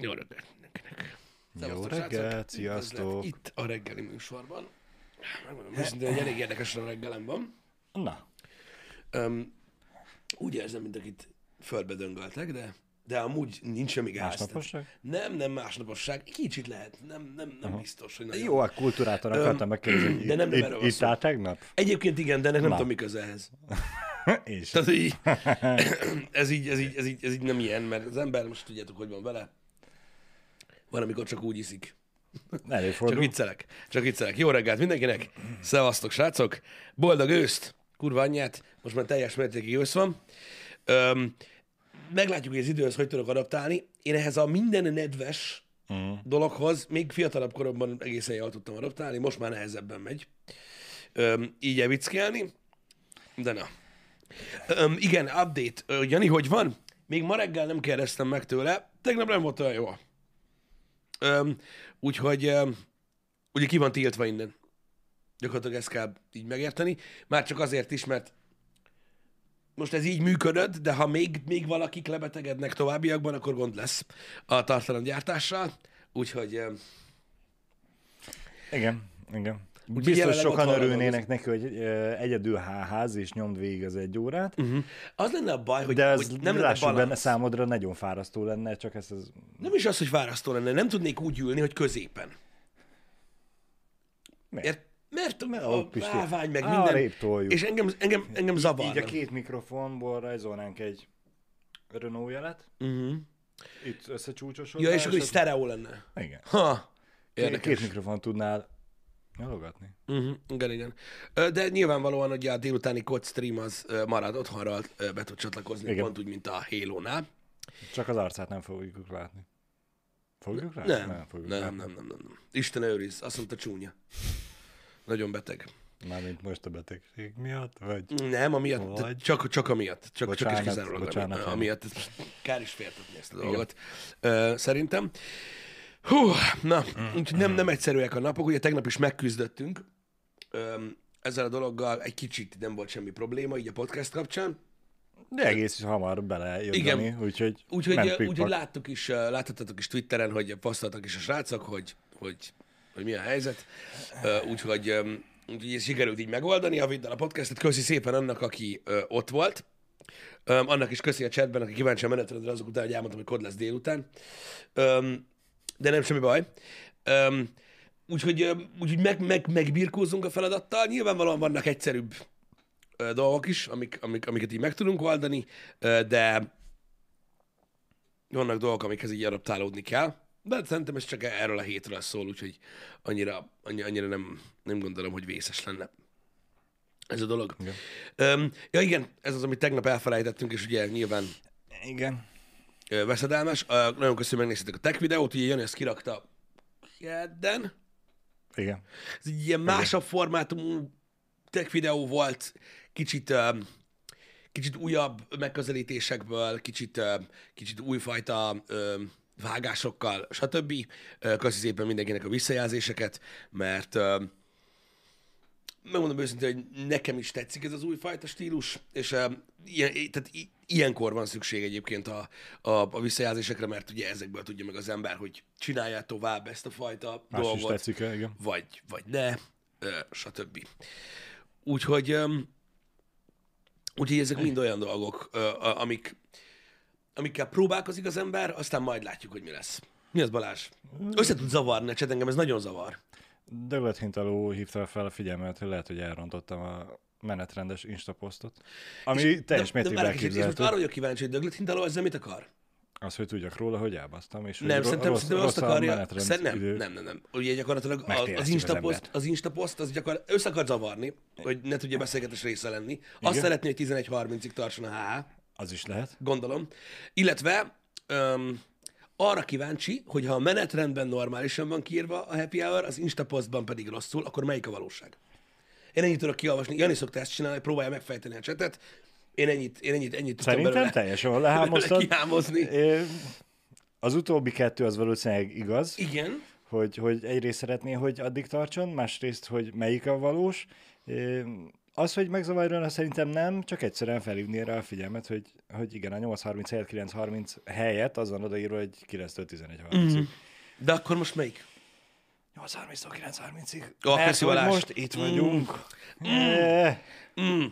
Jó reggelt mindenkinek. Jó reggelt, sziasztok. Itt a reggeli műsorban. Megmondom őszintén, hogy elég érdekes a reggelem van. Na, Um, úgy érzem, mint akit földbe döngöltek, de, de amúgy nincs semmi gáz. Másnaposság? Nem, nem másnaposság. Kicsit lehet. Nem, nem, nem biztos, hogy nagyon. jó, a kultúrátor akartam megkérdezni, de nem, nem itt, itt áll tegnap? Egyébként igen, de nem Na. tudom, mi köze ehhez. És Tehát így, ez, így, ez, így, ez, így, ez így nem ilyen, mert az ember, most tudjátok, hogy van vele, van, amikor csak úgy iszik. Csak előfordul. viccelek, csak viccelek. Jó reggelt mindenkinek, szevasztok srácok, boldog őszt, kurva anyját, most már teljes mértékig ősz van. Öm, meglátjuk, hogy az időhöz hogy tudok adaptálni. Én ehhez a minden nedves Mm. dologhoz még fiatalabb koromban egészen jól tudtam adaptálni, most már nehezebben megy. Öm, így evickelni, de na. Öm, igen, update. Jani, hogy van? Még ma reggel nem kérdeztem meg tőle, tegnap nem volt olyan jó. Öm, úgyhogy öm, ugye ki van tiltva innen. Gyakorlatilag ezt kell így megérteni. Már csak azért is, mert most ez így működött, de ha még, még valakik lebetegednek továbbiakban, akkor gond lesz a tartalomgyártással. Úgyhogy öm, Igen, igen. Biztos sokan örülnének neki, hogy egyedül háház, és nyomd végig az egy órát, uh-huh. az lenne a baj, hogy, de ez hogy nem nem lenne lássuk benne, számodra nagyon fárasztó lenne, csak ez az... Nem is az, hogy fárasztó lenne, nem tudnék úgy ülni, hogy középen. Miért? Ért? Mert Mert a lávány, meg minden. toljuk. És engem, engem, engem zavarna. Így a két mikrofonból rajzolnánk egy Renault jelet, Uh-huh. itt összecsúcsosodva. Ja, és akkor is sztereó lenne. Igen. Ha, Két, érdekes. két mikrofon tudnál nyalogatni. Uh-huh. Igen, igen. De nyilvánvalóan, hogy a délutáni kod stream az marad otthonról, ö, be tud csatlakozni, Igen. pont úgy, mint a Halo-nál. Csak az arcát nem fogjuk látni. Fogjuk látni? Nem, nem, fogjuk nem, látni. nem, nem, nem, nem. Isten őriz, azt mondta csúnya. Nagyon beteg. Mármint most a betegség miatt, vagy? Nem, amiatt, Vagy- csak, csak amiatt. Csak, csak Bocsánat, is kizárólag bocsánat, amiatt. Kár is féltetni ezt a dolgot. Ö, szerintem. Hú, na, úgyhogy nem, nem egyszerűek a napok. Ugye tegnap is megküzdöttünk ö, ezzel a dologgal. Egy kicsit nem volt semmi probléma, így a podcast kapcsán. De egész hamar belejött Igen. Dani, úgyhogy Úgyhogy, úgyhogy láttuk is, láthattatok is Twitteren, hogy posztoltak is a srácok, hogy, hogy, hogy mi a helyzet. Úgyhogy, úgyhogy ez sikerült így megoldani, a vidd el a podcastet. Köszi szépen annak, aki ott volt. Öm, annak is köszi a chatben, aki kíváncsi a menetrendre azok után, hogy elmondtam, hogy kod lesz délután. Öm, de nem semmi baj. Öm, úgyhogy úgyhogy meg, meg, megbirkózunk a feladattal. Nyilvánvalóan vannak egyszerűbb dolgok is, amik, amik, amiket így meg tudunk oldani, de vannak dolgok, amikhez így adaptálódni kell. De szerintem ez csak erről a hétről szól, úgyhogy annyira, annyira, nem, nem gondolom, hogy vészes lenne ez a dolog. Igen. Öm, ja igen, ez az, amit tegnap elfelejtettünk, és ugye nyilván Igen. Veszedelmes. Nagyon köszönöm, megnéztétek a tech videót, ugye Jani ezt kirakta kedden. Igen. Ez egy ilyen másabb formátumú tech videó volt, kicsit, kicsit újabb megközelítésekből, kicsit, kicsit újfajta vágásokkal, stb. Köszi szépen mindenkinek a visszajelzéseket, mert megmondom őszintén, hogy nekem is tetszik ez az újfajta stílus, és uh, ilyen, tehát i- ilyenkor van szükség egyébként a, a, a visszajelzésekre, mert ugye ezekből tudja meg az ember, hogy csinálja tovább ezt a fajta Más is dolgot, tetszik igen. vagy, vagy ne, stb. Úgyhogy, öm, úgyhogy ezek mind olyan dolgok, a- amik, amikkel próbálkozik az ember, aztán majd látjuk, hogy mi lesz. Mi az Balázs? Össze tud zavarni a chat, engem ez nagyon zavar. Döglet Hintaló hívta fel a figyelmet, hogy lehet, hogy elrontottam a menetrendes instaposztot. Ami teljes de, de mértékben kicsit, és most elképzelhető. arra vagyok kíváncsi, hogy Döglet Hintaló ezzel mit akar? Az, hogy tudjak róla, hogy elbasztam, és Nem, hogy szerintem, rossz, szerintem azt akarja, menetrend szerint, nem, nem, nem, nem. Ugye gyakorlatilag az, Instapost, az Instapost, az gyakorlatilag össze akar zavarni, hogy ne tudja beszélgetés része lenni. Azt Igen. szeretné, hogy 11.30-ig tartson a HH, Az is lehet. gondolom. Illetve öm, arra kíváncsi, hogy ha a menetrendben normálisan van kiírva a happy hour, az Instapostban pedig rosszul, akkor melyik a valóság? Én ennyit tudok kiolvasni. Jani szokta ezt csinálni, próbálja megfejteni a csetet. Én ennyit, én ennyit, ennyit tudtam Szerintem belőle, teljesen lehámoztad. Az utóbbi kettő az valószínűleg igaz, Igen, hogy, hogy egyrészt szeretné, hogy addig tartson, másrészt, hogy melyik a valós. Az, hogy megzavarjon, az szerintem nem, csak egyszerűen felhívni rá a figyelmet, hogy, hogy igen, a 8.30 helyett 9.30 helyett az van odaírva, hogy 9-től 11.30-ig. Mm. De akkor most melyik? 8.30-tól 9.30-ig. Ó, Mert köszi hogy Balázs. most itt vagyunk. Mm. Mm.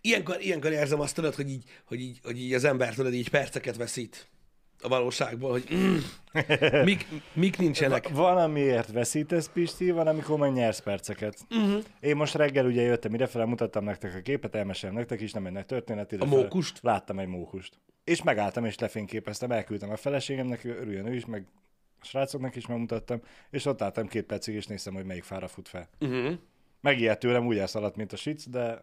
Ilyenkor, ilyenkor érzem azt, tudod, hogy így, hogy, így, hogy így az ember tudod, így perceket veszít a valóságból, hogy mm, mik, mik nincsenek. Van, amiért veszítesz, Pisti, van, amikor meg nyersz perceket. Uh-huh. Én most reggel ugye jöttem idefele, mutattam nektek a képet, elmesélem nektek is, nem ennek történet. idefele. mókust? Láttam egy mókust. És megálltam, és lefényképeztem, elküldtem a feleségemnek, örüljön ő is, meg a srácoknak is megmutattam, és ott álltam két percig, és néztem, hogy melyik fára fut fel. Uh-huh. Megijedt tőlem, úgy elszaladt, mint a sic, de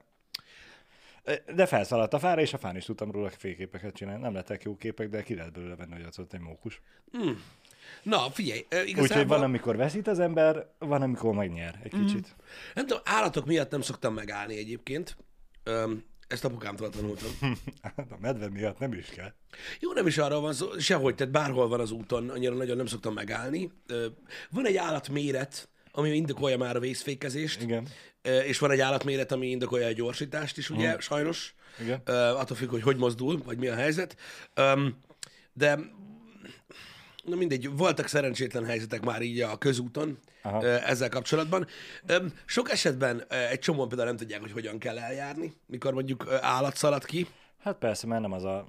de felszaladt a fára, és a fán is tudtam róla fényképeket csinálni. Nem lettek jó képek, de ki lehet belőle venni, hogy az ott egy mókus. Na, figyelj, ö, Úgyhogy igazából, van, amikor veszít az ember, van, amikor megnyer egy kicsit. nem tudom, állatok miatt nem szoktam megállni egyébként. Öm, ezt apukámtól tanultam. a medve miatt nem is kell. Jó, nem is arról van szó, sehogy, tehát bárhol van az úton, annyira nagyon nem szoktam megállni. Ö, Van egy állatméret, ami indokolja már a vészfékezést, Igen. És van egy állatméret, ami indokolja a gyorsítást is, ugye, sajnos. Igen. Attól függ, hogy hogy mozdul, vagy mi a helyzet. De na mindegy, voltak szerencsétlen helyzetek már így a közúton Aha. ezzel kapcsolatban. Sok esetben egy csomóan például nem tudják, hogy hogyan kell eljárni, mikor mondjuk állat szalad ki. Hát persze, mert nem az a...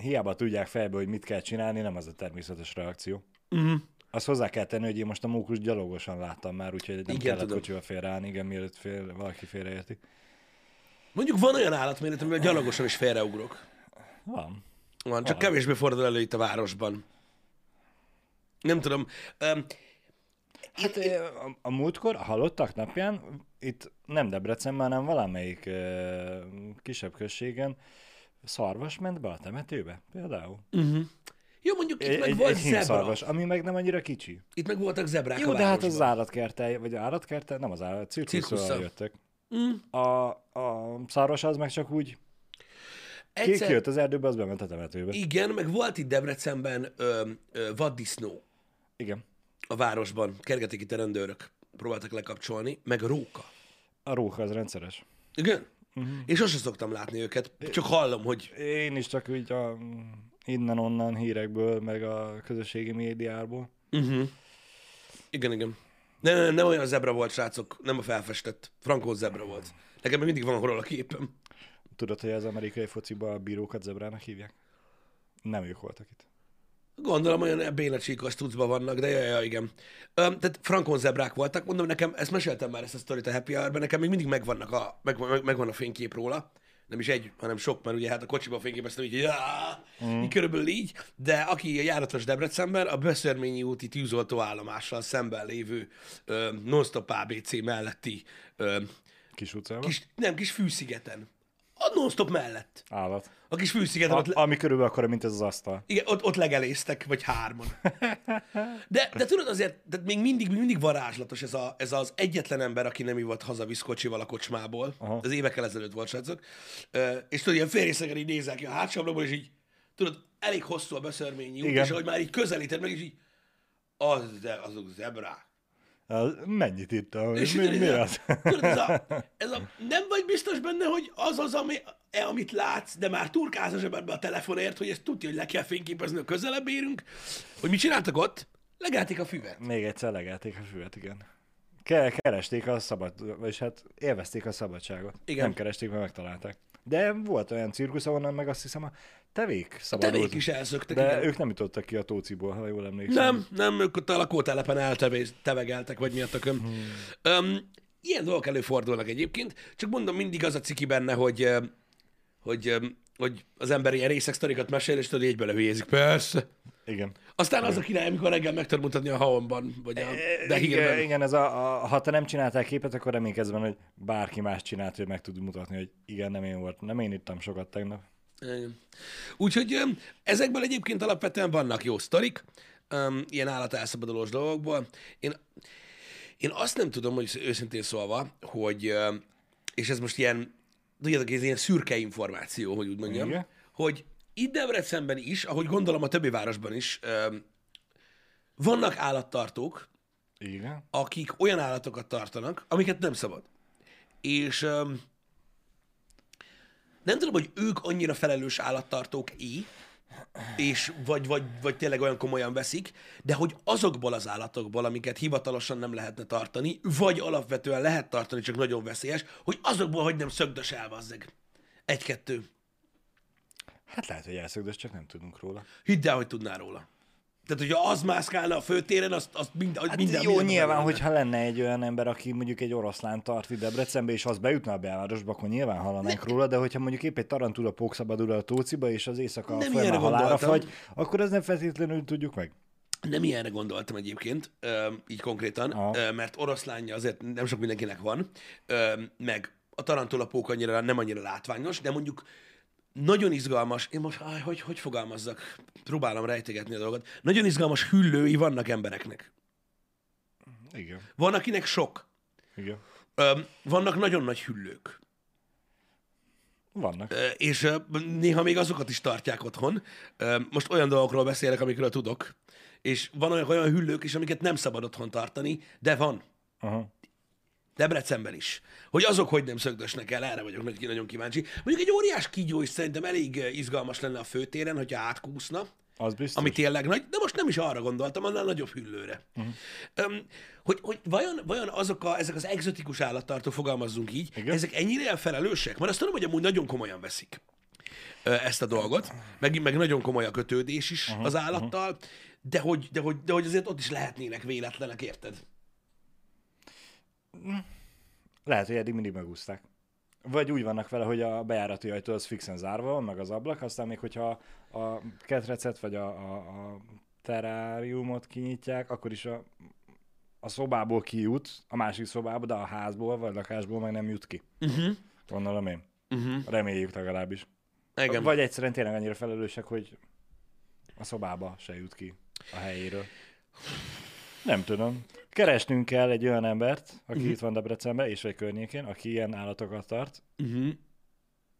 Hiába tudják fejbe, hogy mit kell csinálni, nem az a természetes reakció. Uh-huh. Azt hozzá kell tenni, hogy én most a mókus gyalogosan láttam már, úgyhogy nem Igen, kellett tudom. kocsival félreállni, igen, mielőtt fél, valaki félreérti. Mondjuk van olyan állatméret, amivel gyalogosan is félreugrok. Van. Van, csak kevésbé fordul elő itt a városban. Nem tudom. Öm, Hát ö, a, a múltkor, a halottak napján, itt nem Debrecenben, hanem valamelyik ö, kisebb községen szarvas ment be a temetőbe, például. Jó, mondjuk itt Egy, meg egy, volt egy zebra. ami meg nem annyira kicsi. Itt meg voltak zebrák Jó, a de hát az állatkertel, vagy állatkertel, nem az állat, Cirkusszal. jöttek. Mm. A, a szarvas az meg csak úgy ki, Egyszer, kijött az erdőbe, az bement a temetőbe. igen, meg volt itt Debrecenben ö, ö, vaddisznó Igen. a városban. Kergetik itt a rendőrök. Próbáltak lekapcsolni. Meg róka. A róka az rendszeres. Igen? Mhm. Uh-huh. És sosem szoktam látni őket. Csak hallom, hogy Én is csak úgy a innen-onnan hírekből, meg a közösségi médiából. Uh-huh. Igen, igen. Nem, nem, nem olyan zebra volt, srácok, nem a felfestett. Frankó zebra volt. Nekem még mindig van róla a képem. Tudod, hogy az amerikai fociban a bírókat zebrának hívják? Nem ők voltak itt. Gondolom, olyan bénacsíkos tucban vannak, de jaj, jaj, igen. Öm, tehát frankon zebrák voltak. Mondom, nekem, ezt meséltem már ezt a sztorit a Happy Hour-ben, nekem még mindig megvannak a, meg, meg, megvan a fénykép róla. Nem is egy, hanem sok, mert ugye hát a kocsiban fényképeztem így, mm. így körülbelül így, de aki a járatos Debrecenben, a Beszörményi úti tűzoltó állomással szemben lévő ö, non-stop ABC melletti ö, Kis utcában? kis, nem, kis fűszigeten. A non-stop mellett. Állat. A kis fűszigeten ott, A, ami körülbelül akkora, mint ez az asztal. igen, ott, ott legeléztek, vagy hárman. De, de tudod azért, de még mindig, mindig varázslatos ez, a, ez az egyetlen ember, aki nem ivott haza viszkocsival a kocsmából. Aha. Ez évekkel ezelőtt volt, srácok. És tudod, ilyen félrészegen így nézel ki a hátsó és így, tudod, elég hosszú a beszörményi út, Igen. és ahogy már így közelíted meg, és így, az, de, azok zebrák. Mennyit írtam? És Mi, mi az? Tudod, ez a, ez a, nem vagy biztos benne, hogy az az, ami, e, amit látsz, de már turkálsz a zsebedbe a telefonért, hogy ezt tudja, hogy le kell fényképezni, a közelebb érünk. Hogy mit csináltak ott? Legelték a füvet. Még egyszer legelték a füvet, igen. Ke- keresték a szabad, vagyis hát élvezték a szabadságot. Igen. Nem keresték, mert megtalálták. De volt olyan cirkusz, ahonnan meg azt hiszem a tevék szabadult. Tevék is elszöktek, De igen. ők nem jutottak ki a tóciból, ha jól emlékszem. Nem, nem, ők ott a lakótelepen eltevegeltek, vagy mi a tököm. Hmm. Um, ilyen dolgok előfordulnak egyébként, csak mondom, mindig az a ciki benne, hogy, hogy, hogy az ember ilyen részek sztorikat mesél, és tudod, egyből lehülyezik. Persze. Igen. Aztán az a király, amikor reggel meg tudod mutatni a haonban, vagy a de igen, igen, ez a, a, ha te nem csináltál képet, akkor reménykedsz benne, hogy bárki más csinált, hogy meg tud mutatni, hogy igen, nem én voltam, nem én ittam sokat tegnap. Úgyhogy ezekből egyébként alapvetően vannak jó sztorik, ilyen állatelszabadulós dolgokból. Én, én azt nem tudom, hogy őszintén szólva, hogy, és ez most ilyen, tudjátok, ez ilyen szürke információ, hogy úgy mondjam, Igen. hogy itt Debrecenben is, ahogy gondolom a többi városban is, vannak állattartók, Igen. akik olyan állatokat tartanak, amiket nem szabad. és nem tudom, hogy ők annyira felelős állattartók i, és vagy, vagy, vagy tényleg olyan komolyan veszik, de hogy azokból az állatokból, amiket hivatalosan nem lehetne tartani, vagy alapvetően lehet tartani, csak nagyon veszélyes, hogy azokból, hogy nem szögdös el, bazzeg. Egy-kettő. Hát lehet, hogy elszögdös, csak nem tudunk róla. Hidd el, hogy tudnál róla. Tehát, hogyha az mászkálna a főtéren, azt, azt mind, hát minden, Jó, minden nyilván, hogyha lenne egy olyan ember, aki mondjuk egy oroszlán tart itt Debrecenbe, és az bejutna a belvárosba, akkor nyilván hallanánk róla, de hogyha mondjuk épp egy tarantula pókszabadul a tóciba, és az éjszaka Nem ilyenre halára fagy, akkor ez nem feltétlenül tudjuk meg. Nem ilyenre gondoltam egyébként, így konkrétan, Aha. mert oroszlánja azért nem sok mindenkinek van, meg a tarantulapók annyira nem annyira látványos, de mondjuk nagyon izgalmas, én most, áj, hogy, hogy fogalmazzak, próbálom rejtegetni a dolgot, nagyon izgalmas hüllői vannak embereknek. Igen. Van, akinek sok. Igen. Ö, vannak nagyon nagy hüllők. Vannak. Ö, és ö, néha még azokat is tartják otthon. Ö, Most olyan dolgokról beszélek, amikről tudok. És van olyan, olyan hüllők is, amiket nem szabad otthon tartani, de van. Aha. Debrecenben is. Hogy azok hogy nem szögdösnek el, erre vagyok nagy- nagyon kíváncsi. Mondjuk egy óriás kígyó is szerintem elég ö, izgalmas lenne a főtéren, hogyha átkúszna, Az biztos. ami tényleg nagy, de most nem is arra gondoltam, annál nagyobb hüllőre. Uh-huh. Um, hogy, hogy vajon, vajon azok a, ezek az egzotikus állattartók, fogalmazzunk így, Igen. ezek ennyire felelősek? Mert azt tudom, hogy amúgy nagyon komolyan veszik ezt a dolgot, meg, meg nagyon komoly a kötődés is uh-huh, az állattal, uh-huh. de, hogy, de, hogy, de hogy azért ott is lehetnének véletlenek, érted? Lehet, hogy eddig mindig megúszták. Vagy úgy vannak vele, hogy a bejárati ajtó az fixen zárva van, meg az ablak, aztán még hogyha a ketrecet vagy a, a, a teráriumot kinyitják, akkor is a, a szobából kijut, a másik szobába, de a házból vagy lakásból meg nem jut ki. Uh-huh. Gondolom én. Uh-huh. Reméljük legalábbis. Igen. Vagy egyszerűen tényleg annyira felelősek, hogy a szobába se jut ki a helyéről. Nem tudom. Keresnünk kell egy olyan embert, aki uh-huh. itt van Debrecenben, és vagy környékén, aki ilyen állatokat tart. Uh-huh.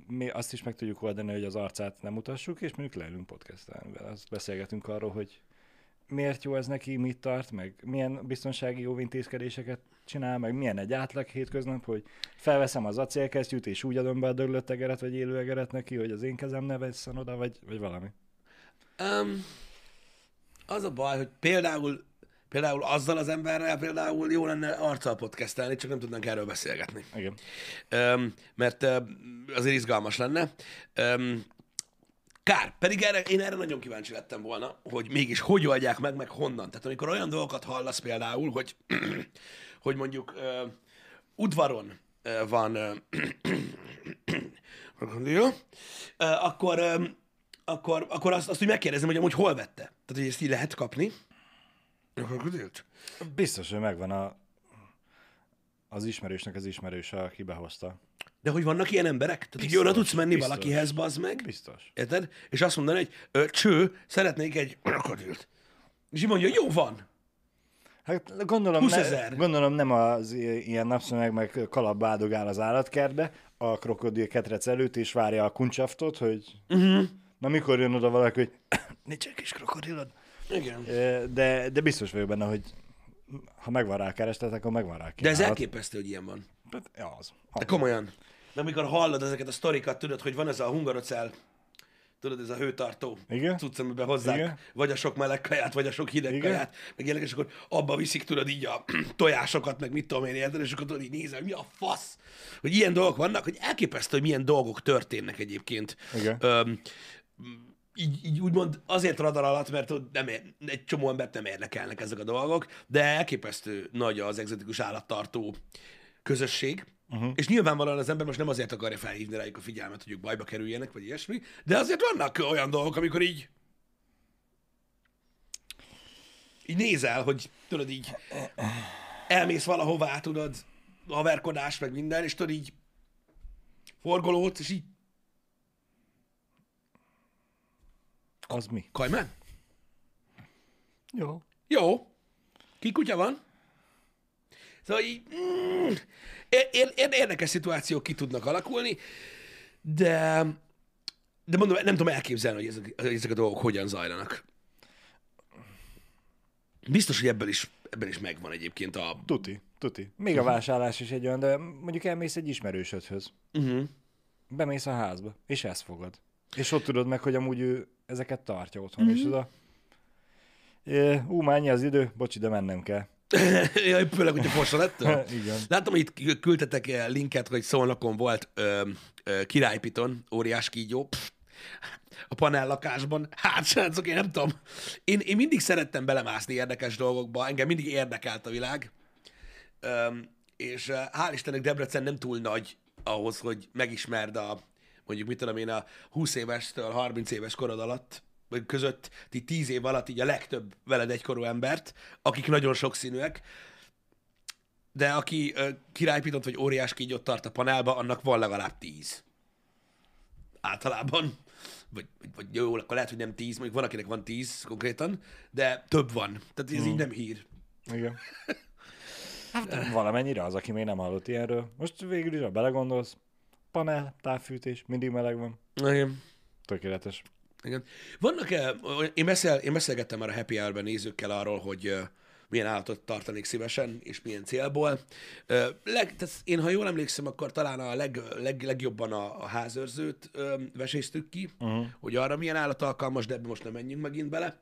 Mi azt is meg tudjuk oldani, hogy az arcát nem mutassuk, és mondjuk leülünk podcastelni vele. Azt beszélgetünk arról, hogy miért jó ez neki, mit tart, meg milyen biztonsági óvintézkedéseket csinál, meg milyen egy átlag hétköznap, hogy felveszem az acélkesztyűt, és úgy adom be a döglött egeret, vagy élő egeret neki, hogy az én kezem ne vesszen oda, vagy, vagy valami. Um, az a baj, hogy például, például azzal az emberrel például jó lenne arccal podcastelni, csak nem tudnánk erről beszélgetni. Igen. Um, mert azért izgalmas lenne. Um, kár, pedig erre, én erre nagyon kíváncsi lettem volna, hogy mégis hogy oldják meg, meg honnan. Tehát amikor olyan dolgokat hallasz például, hogy, hogy mondjuk uh, udvaron uh, van jó, uh, akkor, um, akkor, akkor azt, azt úgy megkérdezem, hogy amúgy hol vette. Tehát, hogy ezt így lehet kapni. Akkor krokodil? Biztos, hogy megvan a, az ismerősnek az ismerőse, aki behozta. De hogy vannak ilyen emberek? Tehát, hogy Biztos, oda tudsz menni biztos. valakihez, bazd meg, Biztos. érted? És azt mondani, hogy ö, cső, szeretnék egy krokodilt. És így mondja, jó van. Hát gondolom, 20 ne, gondolom nem az ilyen napszemeg meg kalapba áldogál az állatkertbe a krokodil ketrec előtt, és várja a kuncsaftot, hogy uh-huh. na mikor jön oda valaki, hogy nincs egy kis krokodilod. Igen. De, de biztos vagyok benne, hogy ha megvan rá kereslet, akkor megvan rá De ez kínálat. elképesztő, hogy ilyen van. Hát, ja, az. De komolyan. De amikor hallod ezeket a sztorikat, tudod, hogy van ez a hungarocell, tudod, ez a hőtartó Igen. cucc, amiben hozzák Igen. vagy a sok meleg kaját, vagy a sok hideg Igen. kaját, meg ilyenek, és akkor abba viszik, tudod, így a tojásokat, meg mit tudom én, érted, és akkor tudod, így nézel, mi a fasz, hogy ilyen dolgok vannak, hogy elképesztő, hogy milyen dolgok történnek egyébként. Igen. Öm, így, így úgymond azért radar alatt, mert nem, ér- egy csomó embert nem érdekelnek ezek a dolgok, de elképesztő nagy az egzotikus állattartó közösség, uh-huh. és nyilvánvalóan az ember most nem azért akarja felhívni rájuk a figyelmet, hogy ők bajba kerüljenek, vagy ilyesmi, de azért vannak olyan dolgok, amikor így így nézel, hogy tudod így elmész valahová, tudod, haverkodás, meg minden, és tudod így forgolódsz, és így Az mi? kajmán? Jó. Jó. Ki kutya van? Szóval így, mm, ér- ér- ér- érdekes szituációk ki tudnak alakulni, de, de mondom, nem tudom elképzelni, hogy ezek, ezek a dolgok hogyan zajlanak. Biztos, hogy ebből is, ebből is megvan egyébként a... Tuti. Tuti. Még a vásárlás is egy olyan, de mondjuk elmész egy ismerősödhöz. Uh-huh. Bemész a házba, és ezt fogad. És ott tudod meg, hogy amúgy ő ezeket tartja otthon, mm-hmm. és oda... É, ú, már ennyi az idő, bocsi, de mennem kell. Jaj, főleg, hogyha fossa lett. Igen. Láttam, hogy itt küldtetek linket, hogy szolnokon volt ö, ö, királypiton, óriás kígyó. Pff, a panellakásban. Hát, srácok, én nem tudom. Én, én mindig szerettem belemászni érdekes dolgokba, engem mindig érdekelt a világ. Öm, és hál' Istennek Debrecen nem túl nagy ahhoz, hogy megismerd a, mondjuk mit tudom én, a 20 évestől 30 éves korod alatt, vagy között, így 10 év alatt így a legtöbb veled egykorú embert, akik nagyon sokszínűek, de aki ö, királypitot vagy óriás kígyót tart a panelba, annak van legalább 10. Általában. Vagy, vagy, vagy jó, akkor lehet, hogy nem 10, mondjuk van, akinek van 10 konkrétan, de több van. Tehát ez mm. így nem hír. Igen. Hát valamennyire az, aki még nem hallott ilyenről. Most végül is, ha belegondolsz, panel, távfűtés, mindig meleg van. Igen. Tökéletes. Igen. Vannak -e, én, beszél, én beszélgettem már a Happy Hour-ben nézőkkel arról, hogy milyen állatot tartanék szívesen, és milyen célból. Leg, tehát én, ha jól emlékszem, akkor talán a leg, leg, legjobban a, a házőrzőt veséztük ki, uh-huh. hogy arra milyen állat alkalmas, de ebbe most nem menjünk megint bele.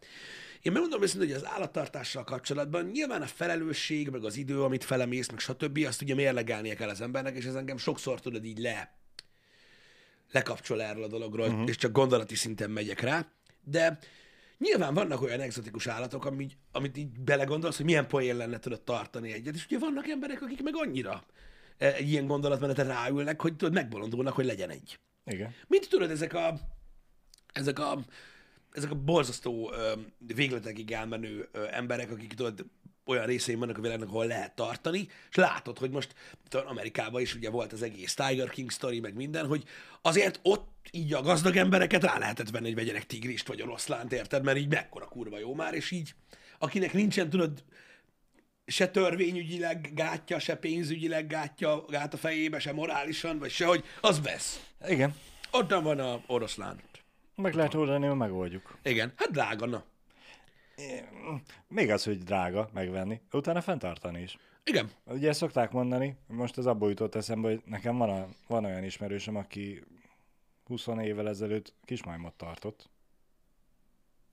Én megmondom őszintén, hogy az állattartással kapcsolatban nyilván a felelősség, meg az idő, amit felemész, meg stb., azt ugye mérlegelnie kell az embernek, és ez engem sokszor tudod így le lekapcsol erről a dologról, uh-huh. és csak gondolati szinten megyek rá, de nyilván vannak olyan exotikus állatok, amit, amit így belegondolsz, hogy milyen poén lenne tudod tartani egyet, és ugye vannak emberek, akik meg annyira egy ilyen gondolatmenetre ráülnek, hogy tudod, megbolondulnak, hogy legyen egy. Igen. Mint tudod, ezek a, ezek a, ezek a borzasztó végletekig elmenő emberek, akik tudod, olyan részein vannak a világnak, ahol lehet tartani, és látod, hogy most tudom, Amerikában is ugye volt az egész Tiger King story, meg minden, hogy azért ott így a gazdag embereket rá lehetett venni, hogy vegyenek tigrist vagy oroszlánt, érted? Mert így mekkora kurva jó már, és így akinek nincsen, tudod, se törvényügyileg gátja, se pénzügyileg gátja, gát a fejébe, se morálisan, vagy se, hogy az vesz. Igen. Ott van a oroszlán. Meg lehet oldani, hogy megoldjuk. Igen, hát drága, na. Még az, hogy drága megvenni, utána fenntartani is. Igen. Ugye szokták mondani, most az abból jutott eszembe, hogy nekem van, a, van olyan ismerősöm, aki 20 évvel ezelőtt kismajmot tartott.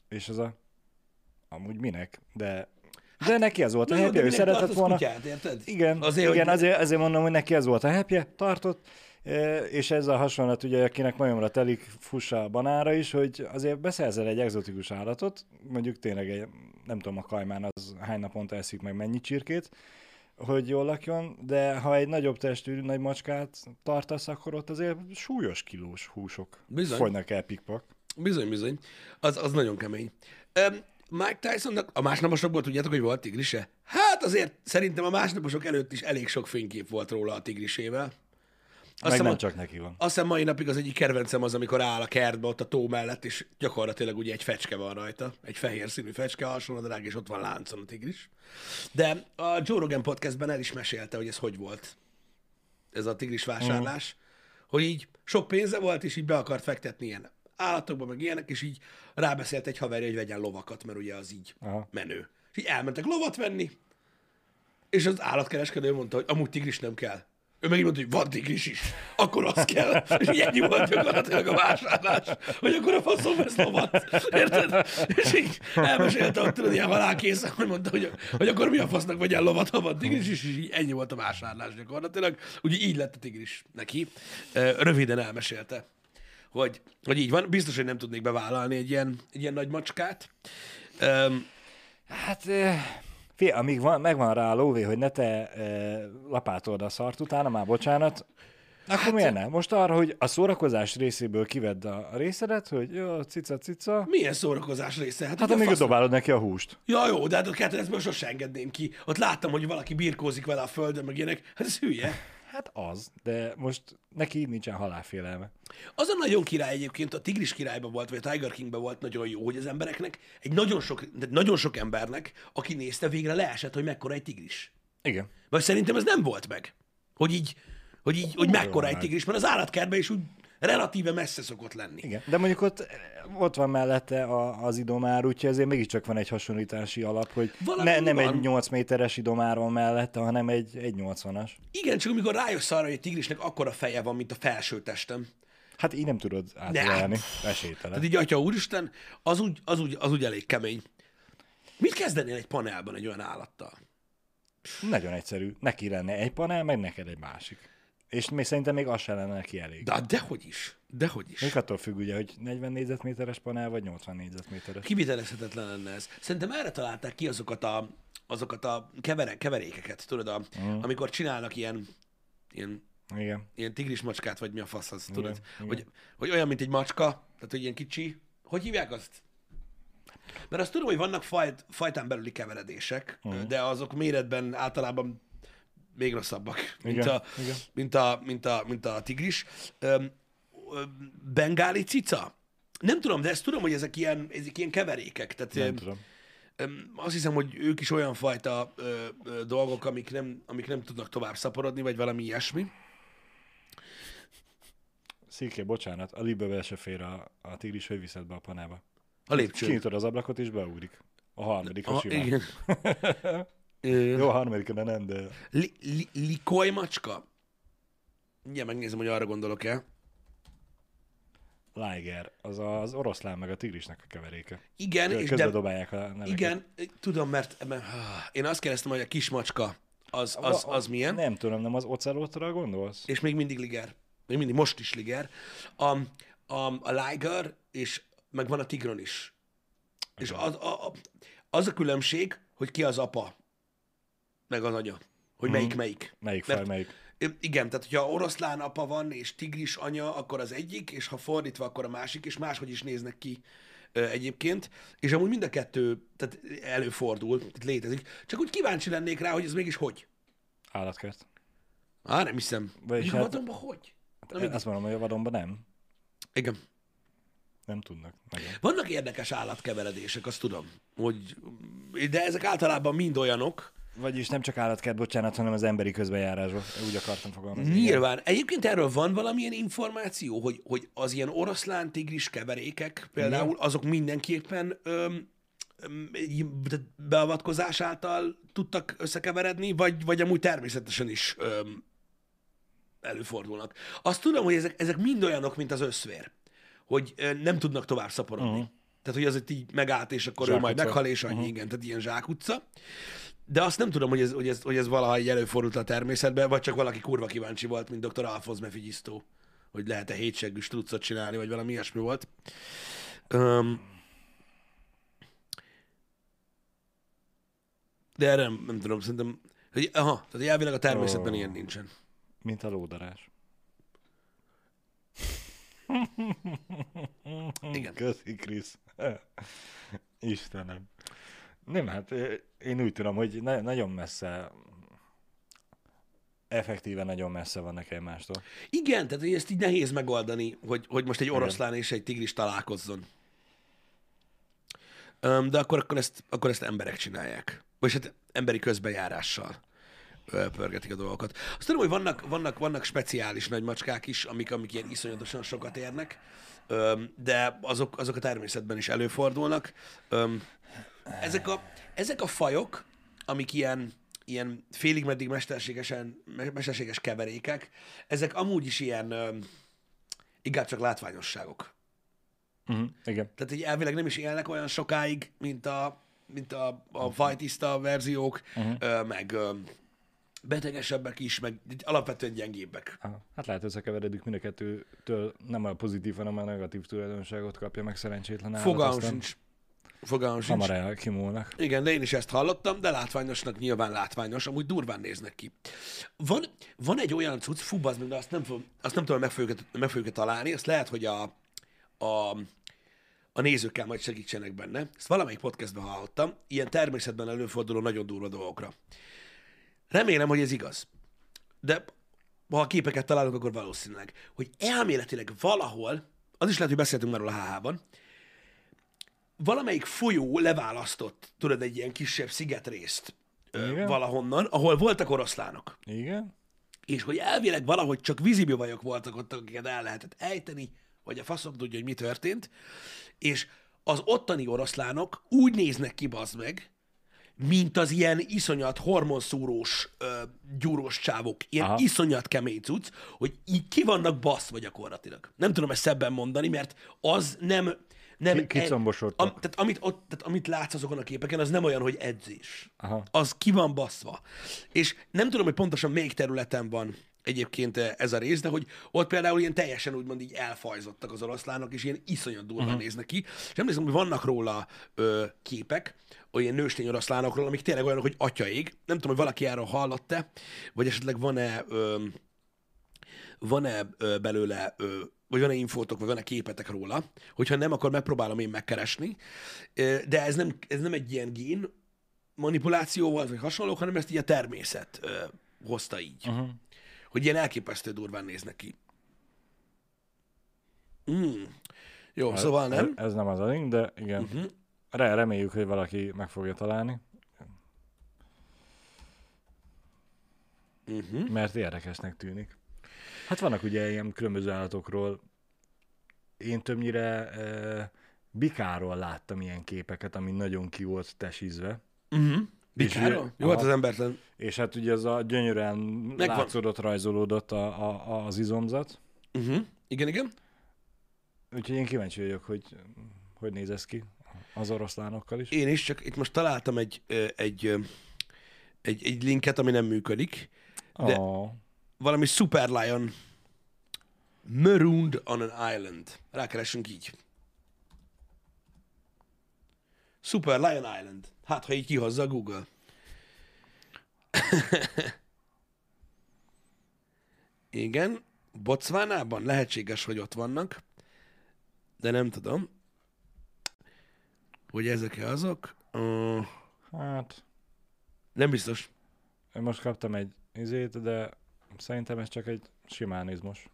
És az a... Amúgy minek, de de hát, neki ez volt a happy, ő szeretett volna. Kutyát, érted? Igen, azért, igen hogy... azért, azért mondom, hogy neki ez volt a happy tartott, és ez a hasonlat, ugye, akinek majomra telik, fussa a banára is, hogy azért beszerzel egy egzotikus állatot, mondjuk tényleg egy, nem tudom, a kajmán az hány naponta eszik meg mennyi csirkét, hogy jól lakjon, de ha egy nagyobb testű nagy macskát tartasz, akkor ott azért súlyos kilós húsok Bizony. fogynak el pikpak. Bizony, bizony. Az, az nagyon kemény. Um, Mike Tysonnak a másnaposokból tudjátok, hogy volt tigrise? Hát azért szerintem a másnaposok előtt is elég sok fénykép volt róla a tigrisével. Azt Meg nem a, csak neki van. Azt hiszem mai napig az egyik kedvencem az, amikor áll a kertbe ott a tó mellett, és gyakorlatilag ugye egy fecske van rajta, egy fehér színű fecske, alsónadrág, és ott van láncon a tigris. De a Joe Rogan podcastben el is mesélte, hogy ez hogy volt, ez a tigris vásárlás, mm. hogy így sok pénze volt, és így be akart fektetni ilyen állatokba, meg ilyenek, és így rábeszélt egy haverja, hogy vegyen lovakat, mert ugye az így Aha. menő. És így elmentek lovat venni, és az állatkereskedő mondta, hogy amúgy tigris nem kell. Ő megint mondta, hogy van tigris is, akkor az kell. És így ennyi volt gyakorlatilag a vásárlás, hogy akkor a faszom vesz lovat. Érted? És így elmesélte ott, tudod, ilyen halálkészen, hogy mondta, hogy, hogy akkor mi a fasznak vagy el lovat, ha van tigris is, és így ennyi volt a vásárlás gyakorlatilag. Ugye így lett a tigris neki. Röviden elmesélte, hogy, hogy így van. Biztos, hogy nem tudnék bevállalni egy ilyen, egy ilyen nagy macskát. Um, hát Fé, amíg van, megvan rá a lóvé, hogy ne te e, lapátolod a szart utána, már bocsánat, akkor hát, miért nem? Most arra, hogy a szórakozás részéből kivedd a részedet, hogy jó, cica, cica. Milyen szórakozás része? Hát, hát amíg fasz... dobálod neki a húst. Ja, jó, de hát a kettőt sosem engedném ki. Ott láttam, hogy valaki birkózik vele a földön, meg ilyenek. Hát ez hülye. Hát az, de most neki nincsen halálfélelme. Az a nagyon király egyébként, a Tigris királyban volt, vagy a Tiger Kingben volt nagyon jó, hogy az embereknek, egy nagyon sok, nagyon sok embernek, aki nézte, végre leesett, hogy mekkora egy tigris. Igen. Vagy szerintem ez nem volt meg. Hogy így, hogy így, hogy mekkora egy tigris, mert az állatkertben is úgy relatíve messze szokott lenni. Igen, de mondjuk ott, ott van mellette a, az idomár, úgyhogy ezért mégiscsak van egy hasonlítási alap, hogy Valami ne, nem van. egy 8 méteres idomár van mellette, hanem egy, egy 80-as. Igen, csak amikor rájössz arra, hogy egy tigrisnek akkora feje van, mint a felső testem, Hát így nem tudod átverni, esélytelen. tehát így atya úristen, az úgy, az, úgy, az úgy elég kemény. Mit kezdenél egy panelban egy olyan állattal? Nagyon egyszerű. Neki lenne egy panel, meg neked egy másik. És még szerintem még az se lenne neki elég. De dehogy is, dehogy is. Még attól függ ugye, hogy 40 négyzetméteres panel, vagy 80 négyzetméteres. Kivitelezhetetlen lenne ez. Szerintem erre találták ki azokat a, azokat a kevere, keverékeket, tudod, a, Mhm. amikor csinálnak ilyen, ilyen, Igen. ilyen tigris macskát, vagy mi a fasz az, tudod? igen. Hogy, hogy olyan, mint egy macska, tehát hogy ilyen kicsi. Hogy hívják azt? Mert azt tudom, hogy vannak fajt, fajtán belüli keveredések, uh-huh. de azok méretben általában még rosszabbak, mint, Igen, a, igen. mint, a, mint, a, mint a tigris. Bengáli cica? Nem tudom, de ezt tudom, hogy ezek ilyen, ezek ilyen keverékek. Tehát Nem tudom. azt hiszem, hogy ők is olyan fajta ö, ö, dolgok, amik nem, amik nem tudnak tovább szaporodni, vagy valami ilyesmi. Szíké, bocsánat, a libbe se fér a, a tigris, hogy viszed be a panába. A lépcső. Kinyitod az ablakot, és beugrik. A harmadik, a simán. igen. Ö, Jó, a harmadik, de nem, de... Li, li, likoly macska? Ugye megnézem, hogy arra gondolok-e. Liger, az az oroszlán meg a tigrisnek a keveréke. Igen, és Közbe de, dobálják a neveket. igen, tudom, mert, mert én azt kérdeztem, hogy a kis macska az, az, A- a- az milyen, Nem tudom, nem az ocelotra gondolsz? és még mindig liger. Még mindig, most is liger. A, a, a liger, és meg van a tigron is. És az a, a, az a különbség, hogy ki az apa, meg az anya. Hogy melyik melyik. Melyik Mert- faj, melyik? Ö, Igen, tehát hogyha oroszlán apa van, és tigris anya, akkor az egyik, és ha fordítva, akkor a másik, és máshogy is néznek ki egyébként. És amúgy mind a kettő tehát előfordul, tehát létezik. Csak úgy kíváncsi lennék rá, hogy ez mégis hogy. Állatkert. Á, nem hiszem. Vagyis Vagyis hát- hogy? Na, Hát, mindegy. azt mondom, hogy a vadonban nem. Igen. Nem tudnak. Nagyon. Vannak érdekes állatkeveredések, azt tudom. Hogy, de ezek általában mind olyanok, Vagyis nem csak állatkert, bocsánat, hanem az emberi közbejárásban. Úgy akartam fogalmazni. Nyilván. Egyébként erről van valamilyen információ, hogy, hogy az ilyen oroszlán tigris keverékek például, azok mindenképpen öm, beavatkozás által tudtak összekeveredni, vagy, vagy amúgy természetesen is öm, előfordulnak. Azt tudom, hogy ezek, ezek mind olyanok, mint az összvér, hogy nem tudnak tovább szaporodni. Uh-huh. Tehát, hogy az itt így megállt, és akkor ő majd meghal, és annyi, igen, tehát ilyen zsákutca. De azt nem tudom, hogy ez, hogy ez, hogy ez valaha így előfordult a természetben, vagy csak valaki kurva kíváncsi volt, mint dr. Alfoz Mefigyiztó, hogy lehet-e hétseggű struccot csinálni, vagy valami ilyesmi volt. Um, de erre nem, nem tudom, szerintem, hogy, aha, tehát elvileg a természetben Ó. ilyen nincsen. Mint a lódarás. Igen. Köszi, Krisz. Istenem. Nem, hát én úgy tudom, hogy ne, nagyon messze, effektíve nagyon messze vannak egymástól. Igen, tehát hogy ezt így nehéz megoldani, hogy, hogy most egy oroszlán és egy tigris találkozzon. Um, de akkor, akkor, ezt, akkor ezt emberek csinálják. Vagy hát emberi közbejárással pörgetik a dolgokat. Azt tudom, hogy vannak, vannak, vannak speciális nagy macskák is, amik, amik ilyen iszonyatosan sokat érnek, de azok, azok a természetben is előfordulnak. Ezek, a, ezek a fajok, amik ilyen, ilyen félig meddig mesterségesen, me- mesterséges keverékek, ezek amúgy is ilyen inkább csak látványosságok. Uh-huh. Igen. Tehát így elvileg nem is élnek olyan sokáig, mint a, mint a, a fajtiszta verziók, uh-huh. meg ö, betegesebbek is, meg alapvetően gyengébbek. Aha. Hát lehet összekeveredik mind a kettőtől nem a pozitív, hanem a negatív tulajdonságot kapja meg szerencsétlen állat. Fogalmam aztán sincs. Fogalmam sincs. Hamar elkimúlnak. Igen, de én is ezt hallottam, de látványosnak nyilván látványos, amúgy durván néznek ki. Van, van egy olyan cucc, fú, bazd meg, de azt nem, azt nem tudom, meg fogjuk, meg fogjuk találni, azt lehet, hogy a, a, a nézőkkel majd segítsenek benne. Ezt valamelyik podcastben hallottam, ilyen természetben előforduló nagyon durva dolgokra. Remélem, hogy ez igaz. De ha a képeket találunk, akkor valószínűleg, hogy elméletileg valahol, az is lehet, hogy beszéltünk már róla a HH-ban, valamelyik folyó leválasztott, tudod, egy ilyen kisebb szigetrészt ö, valahonnan, ahol voltak oroszlánok. Igen? és hogy elvileg valahogy csak vízibivajok voltak ott, akiket el lehetett ejteni, vagy a faszom tudja, hogy mi történt, és az ottani oroszlánok úgy néznek ki, bazd meg, mint az ilyen iszonyat hormonszúrós, ö, gyúrós csávok, ilyen. Aha. iszonyat kemény cucc, hogy így ki vannak baszva gyakorlatilag. Nem tudom ezt szebben mondani, mert az nem... nem Ki- kicombosodtak. am, tehát, amit, ott, tehát amit látsz azokon a képeken, az nem olyan, hogy edzés. Aha. Az ki van baszva. És nem tudom, hogy pontosan melyik területen van egyébként ez a rész, de hogy ott például ilyen teljesen úgymond így elfajzottak az oroszlánok, és ilyen iszonyat durván uh-huh. néznek ki. És emlékszem, hogy vannak róla ö, képek, olyan nőstény oroszlánokról, amik tényleg olyanok, hogy atyaig. Nem tudom, hogy valaki erről hallott-e, vagy esetleg van-e, ö, van-e ö, belőle, ö, vagy van-e infótok, vagy van-e képetek róla. Hogyha nem, akkor megpróbálom én megkeresni. Ö, De ez nem, ez nem egy ilyen gén manipuláció volt, vagy hasonló, hanem ezt így a természet ö, hozta így. Uh-huh. Hogy ilyen elképesztő durván néznek ki. Mm. Jó, szóval nem? Ez, ez nem az a link, de igen. Uh-huh. Re- reméljük, hogy valaki meg fogja találni, Uh-huh. mert érdekesnek tűnik. Hát vannak ugye ilyen különböző állatokról, én többnyire e, bikáról láttam ilyen képeket, ami nagyon ki volt tesizve. Uh-huh. Bikáról? Jó, hát aha. az embertelen. És hát ugye ez a gyönyörűen Megvan. látszódott, rajzolódott a, a, az izomzat. Uh-huh. Igen, igen. Úgyhogy én kíváncsi vagyok, hogy hogy néz ez ki az oroszlánokkal is. Én is, csak itt most találtam egy, egy, egy, egy linket, ami nem működik. de- Oh. Valami Super Lion Marooned on an Island. Rákeresünk így. Super Lion Island. Hát, ha így kihozza a Google. Igen, Botswanában lehetséges, hogy ott vannak, de nem tudom, hogy ezek azok. Uh, Hát, nem biztos. én most kaptam egy izét, de szerintem ez csak egy simán izmos.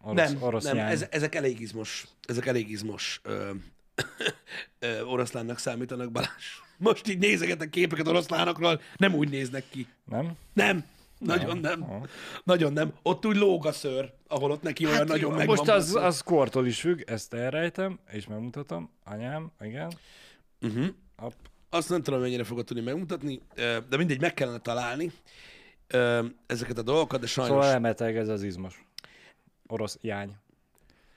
Orosz, nem, orosz nem ez, ezek elég izmos, ezek elég izmos ö, ö, oroszlánnak számítanak, Balázs. Most így nézegetek képeket oroszlánokról, nem úgy néznek ki. Nem? Nem, nagyon nem. Aha. Nagyon nem. Ott úgy lóg a szőr, ahol ott neki olyan nagyon jó, megvan. Most az, az kortól is függ, ezt elrejtem, és megmutatom. Anyám, igen. Uh-huh. App. Azt nem tudom, mennyire fogod tudni megmutatni, de mindegy, meg kellene találni ö, ezeket a dolgokat, de sajnos... Szóval elmeteg ez az izmos. Orosz jány.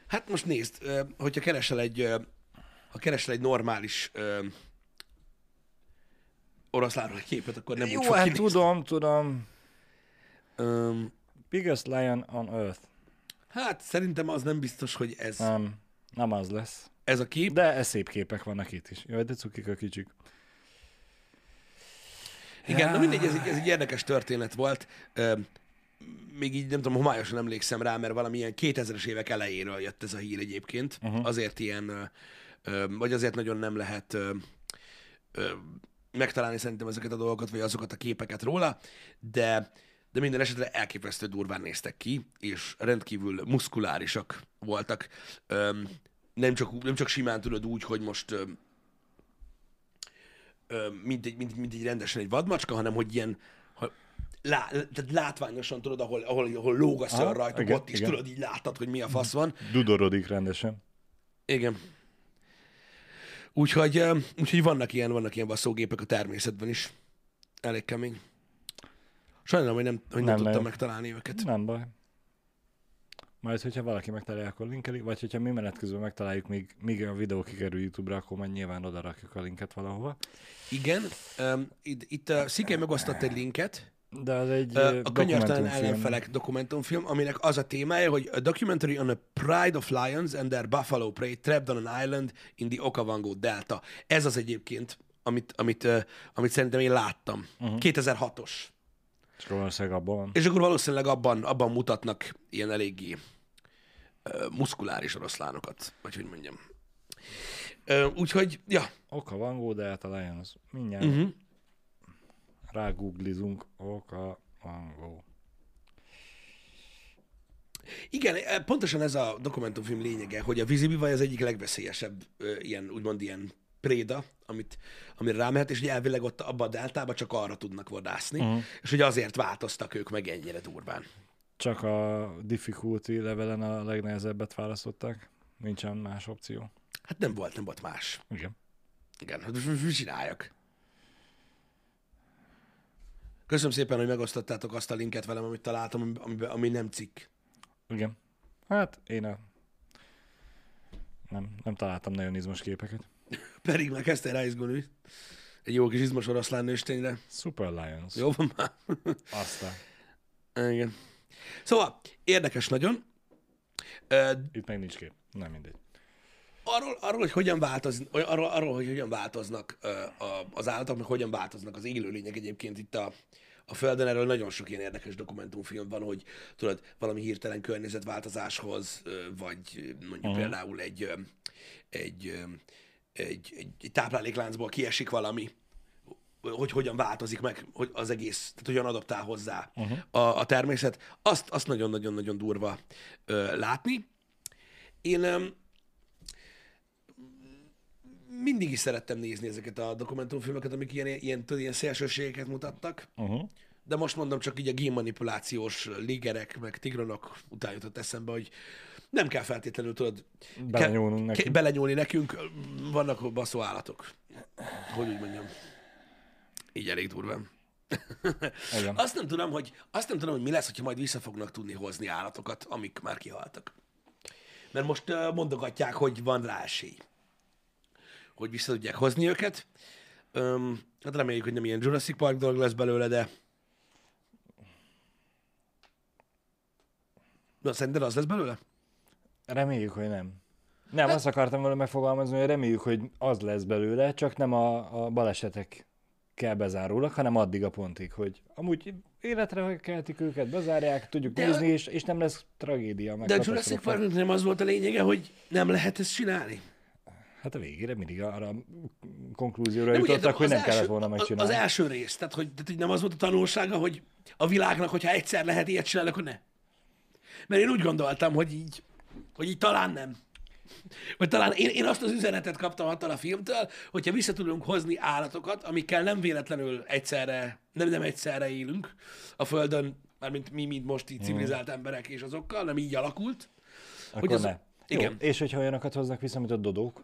Hát most nézd, ö, hogyha keresel egy, ö, ha keresel egy normális ö, oroszlánról egy képet, akkor nem úgy Jó, fog hát kinézni. tudom, tudom. Öm, Biggest lion on earth. hát szerintem az nem biztos, hogy ez, Nem, nem az lesz. ez a kép. De ez szép képek vannak itt is. Jaj, de cukik a kicsik. Igen, na mindegy, ez egy, ez egy érdekes történet volt. Még így nem tudom, homályosan emlékszem rá, mert valamilyen 2000-es évek elejéről jött ez a hír egyébként. Uh-huh. Azért ilyen, vagy azért nagyon nem lehet megtalálni szerintem ezeket a dolgokat, vagy azokat a képeket róla, de de minden esetre elképesztő durván néztek ki, és rendkívül muszkulárisak voltak. Öm, nem, csak, nem csak simán tudod úgy, hogy most öm, mint, egy, mint, mint egy rendesen egy vadmacska, hanem hogy ilyen ha, lá, tehát látványosan tudod, ahol, ahol, ahol lóg a Aha, rajtuk, igen, ott is igen. tudod, így látod, hogy mi a fasz van. Dudorodik rendesen. Igen. Úgyhogy, úgyhogy vannak ilyen, vannak ilyen vasszógépek a természetben is. Elég kemény. Sajnálom, hogy nem, hogy nem, Nem tudtam megtalálni őket. Nem baj. Majd, hogyha valaki megtalálja, akkor linkelik, vagy hogyha mi menet közben megtaláljuk, míg, míg a videó kikerül YouTube-ra, akkor majd nyilván oda rakjuk a linket valahova. Igen. Um, itt, itt a Szikely megosztott egy linket, De az egy ö, a könyörtelen ellenfelek dokumentumfilm, aminek az a témája, hogy a documentary on a pride of lions and their buffalo prey trapped on an island in the Okavango Delta. Ez az egyébként, amit, amit, uh, amit szerintem én láttam. Uh-huh. 2006-os. És akkor valószínűleg abban. És akkor valószínűleg abban, abban mutatnak ilyen eléggé uh, muszkuláris oroszlánokat, vagy hogy mondjam. Úgyhogy, ja. Oka Vangó, de hát a Lions. Mindjárt Uh-huh. rágooglizunk. Oka Vangó. Igen, eh, pontosan ez a dokumentumfilm lényege, hogy a vízibivaj az egyik legveszélyesebb ilyen, úgymond ilyen préda, amit, amire rámehet, és hogy elvileg ott abban a deltában csak arra tudnak vadászni, uh-huh. és hogy azért változtak ők meg ennyire durván. Csak a difficulty levelen a legnehezebbet választották. Nincsen más opció. Hát nem volt, nem volt más. Igen. Igen, hát mit csináljak? Köszönöm szépen, hogy megosztottátok azt a linket velem, amit találtam, ami, ami, ami nem cikk. Igen. Hát én a... Nem, nem találtam nagyon izmos képeket. Pedig már kezdtél rá izgulni. Egy jó kis izmos oroszlán nőstényre. Super Lions. Jó van már. Aztán. Igen. Szóval, érdekes nagyon. Ö, Itt meg nincs kép. Nem mindegy. arról, arról, hogy hogyan vátoz, arról, arról, hogy hogyan változnak ö, a, az állatok, meg hogyan változnak az élőlények egyébként itt a, a Földön, erről nagyon sok ilyen érdekes dokumentumfilm van, hogy tudod, valami hirtelen környezetváltozáshoz, vagy mondjuk uh-huh. például egy, egy, egy, egy, egy táplálékláncból kiesik valami, hogy hogyan változik meg hogy az egész, tehát hogyan adaptál hozzá uh-huh. a, a természet, azt, azt nagyon-nagyon-nagyon durva ö, látni. Én ö, mindig is szerettem nézni ezeket a dokumentumfilmeket, amik ilyen, ilyen, tudod, ilyen szélsőségeket mutattak, Uh-huh. de most mondom csak így a génmanipulációs ligerek, meg tigronok után jutott eszembe, hogy nem kell feltétlenül, tudod, Belenyúlnunk ke- nekünk. belenyúlni nekünk, vannak baszó állatok. Hogy úgy mondjam. Így elég durván. Igen. Azt nem tudom, hogy, azt nem tudom, hogy mi lesz, hogyha majd vissza fognak tudni hozni állatokat, amik már kihaltak. Mert most uh, mondogatják, hogy van rá esély, hogy vissza tudják hozni őket. Um, hát reméljük, hogy nem ilyen Jurassic Park dolog lesz belőle, de... Na, szerinted az lesz belőle? Reméljük, hogy nem. Nem, azt akartam volna megfogalmazni, hogy reméljük, hogy az lesz belőle, csak nem a, a balesetek kell bezárólag, hanem addig a pontig, hogy amúgy életre keltik őket, bezárják, tudjuk De- nézni, és, és nem lesz tragédia. Meg De a Jurassic. Parknak nem az volt a lényege, hogy nem lehet ezt csinálni? Hát a végére mindig arra a konklúzióra Nem, ugye, jutottak, de hogy nem kellett első- volna az- megcsinálni. Az első rész, tehát hogy, tehát, hogy nem az volt a tanulsága, hogy a világnak, hogyha egyszer lehet ilyet csinálni, akkor ne. Mert én úgy gondoltam, hogy így, hogy így talán nem. Vagy talán én, én azt az üzenetet kaptam attól a filmtől, hogyha vissza tudunk hozni állatokat, amikkel nem véletlenül egyszerre, nem, nem egyszerre élünk a Földön, mármint mi, mint most így civilizált emberek és azokkal, nem így alakult. Akkor az- ne. igen. Jó, és hogyha olyanokat hoznak vissza, mint a dodók,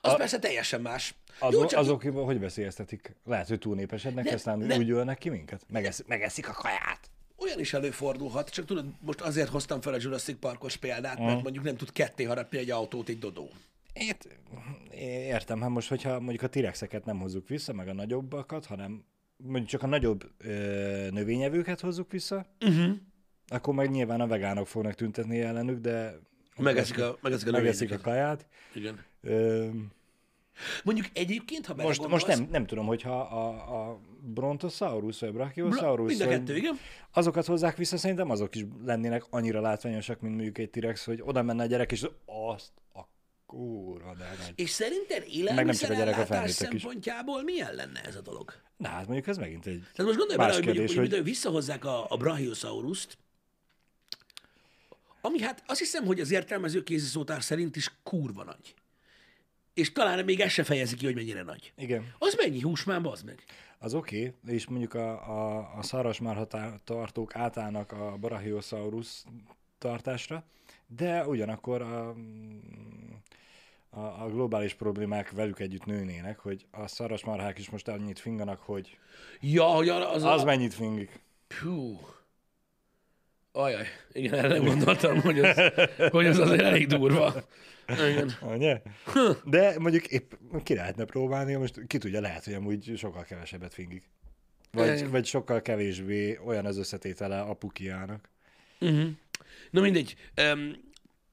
Az a... persze teljesen más. az, Jó, csak azok hogy veszélyeztetik? Lehet, hogy túlnépesednek, Ne- aztán ne- úgy ölnek ki minket? Megesz, megeszik a kaját. Olyan is előfordulhat, csak tudod, most azért hoztam fel a Jurassic Parkos példát, mert mondjuk nem tud ketté harapni egy autót egy dodó. Ért, értem, hát most, hogyha mondjuk a tirexeket nem hozzuk vissza, meg a nagyobbakat, hanem mondjuk csak a nagyobb ö, növényevőket hozzuk vissza, uh-huh. akkor meg nyilván a vegánok fognak tüntetni ellenük, de Megeszik a, megeszik a megeszik a kaját. Igen. Ö, Mondjuk egyébként, ha most, most nem, nem tudom, hogyha a, a Brontosaurus vagy Bra- Brachiosaurus, mind a kettő, igen. azokat hozzák vissza, szerintem azok is lennének annyira látványosak, mint mondjuk egy T-rex, hogy oda menne a gyerek, és azt a kurva, de nagy. És szerinted a a élelmiszerellátás felnőttek is. szempontjából milyen lenne ez a dolog? Na, hát mondjuk ez megint egy Tehát most gondolj bele, hogy mondjuk, kérdés, hogy- hogy visszahozzák a, a Brachiosaurust, ami hát azt hiszem, hogy az értelmező kéziszótár szerint is kurva nagy. És talán még ez se fejezi ki, hogy mennyire nagy. Igen, Az mennyi hús már, bazd meg? az oké, okay, és mondjuk a, a, a szarvasmarha tartók átállnak a Brachiosaurus tartásra, de ugyanakkor a, a, a globális problémák velük együtt nőnének, hogy a szarvasmarhák is most annyit finganak, hogy Ja, hogy az, az, az a... mennyit fingik. Hú. Ajaj, igen, erre gondoltam, hogy az, hogy az azért elég durva. Igen. Ugye? De mondjuk épp ki lehetne próbálni, most ki tudja, lehet, hogy amúgy sokkal kevesebbet fingik. Vagy, Igen. vagy sokkal kevésbé olyan az összetétele a pukiának. Na mindegy. Um,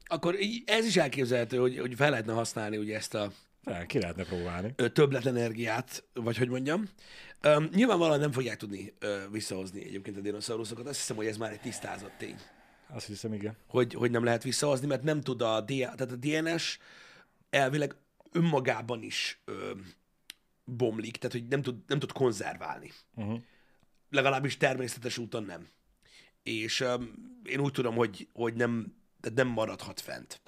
akkor ez is elképzelhető, hogy, hogy fel lehetne használni ugye ezt a Fel, ki lehetne próbálni. többletenergiát, vagy hogy mondjam. Um, nyilvánvalóan nem fogják tudni ö, visszahozni egyébként a dinoszauruszokat. Azt hiszem, hogy ez már egy tisztázott tény, Azt hiszem, igen. hogy, hogy nem lehet visszahozni, mert nem tud a, D, tehát a DNS elvileg önmagában is ö, bomlik, tehát hogy nem tud, nem tud konzerválni. Uh-huh. legalábbis természetes úton nem. És um, én úgy tudom, hogy, hogy nem, tehát nem maradhat fent.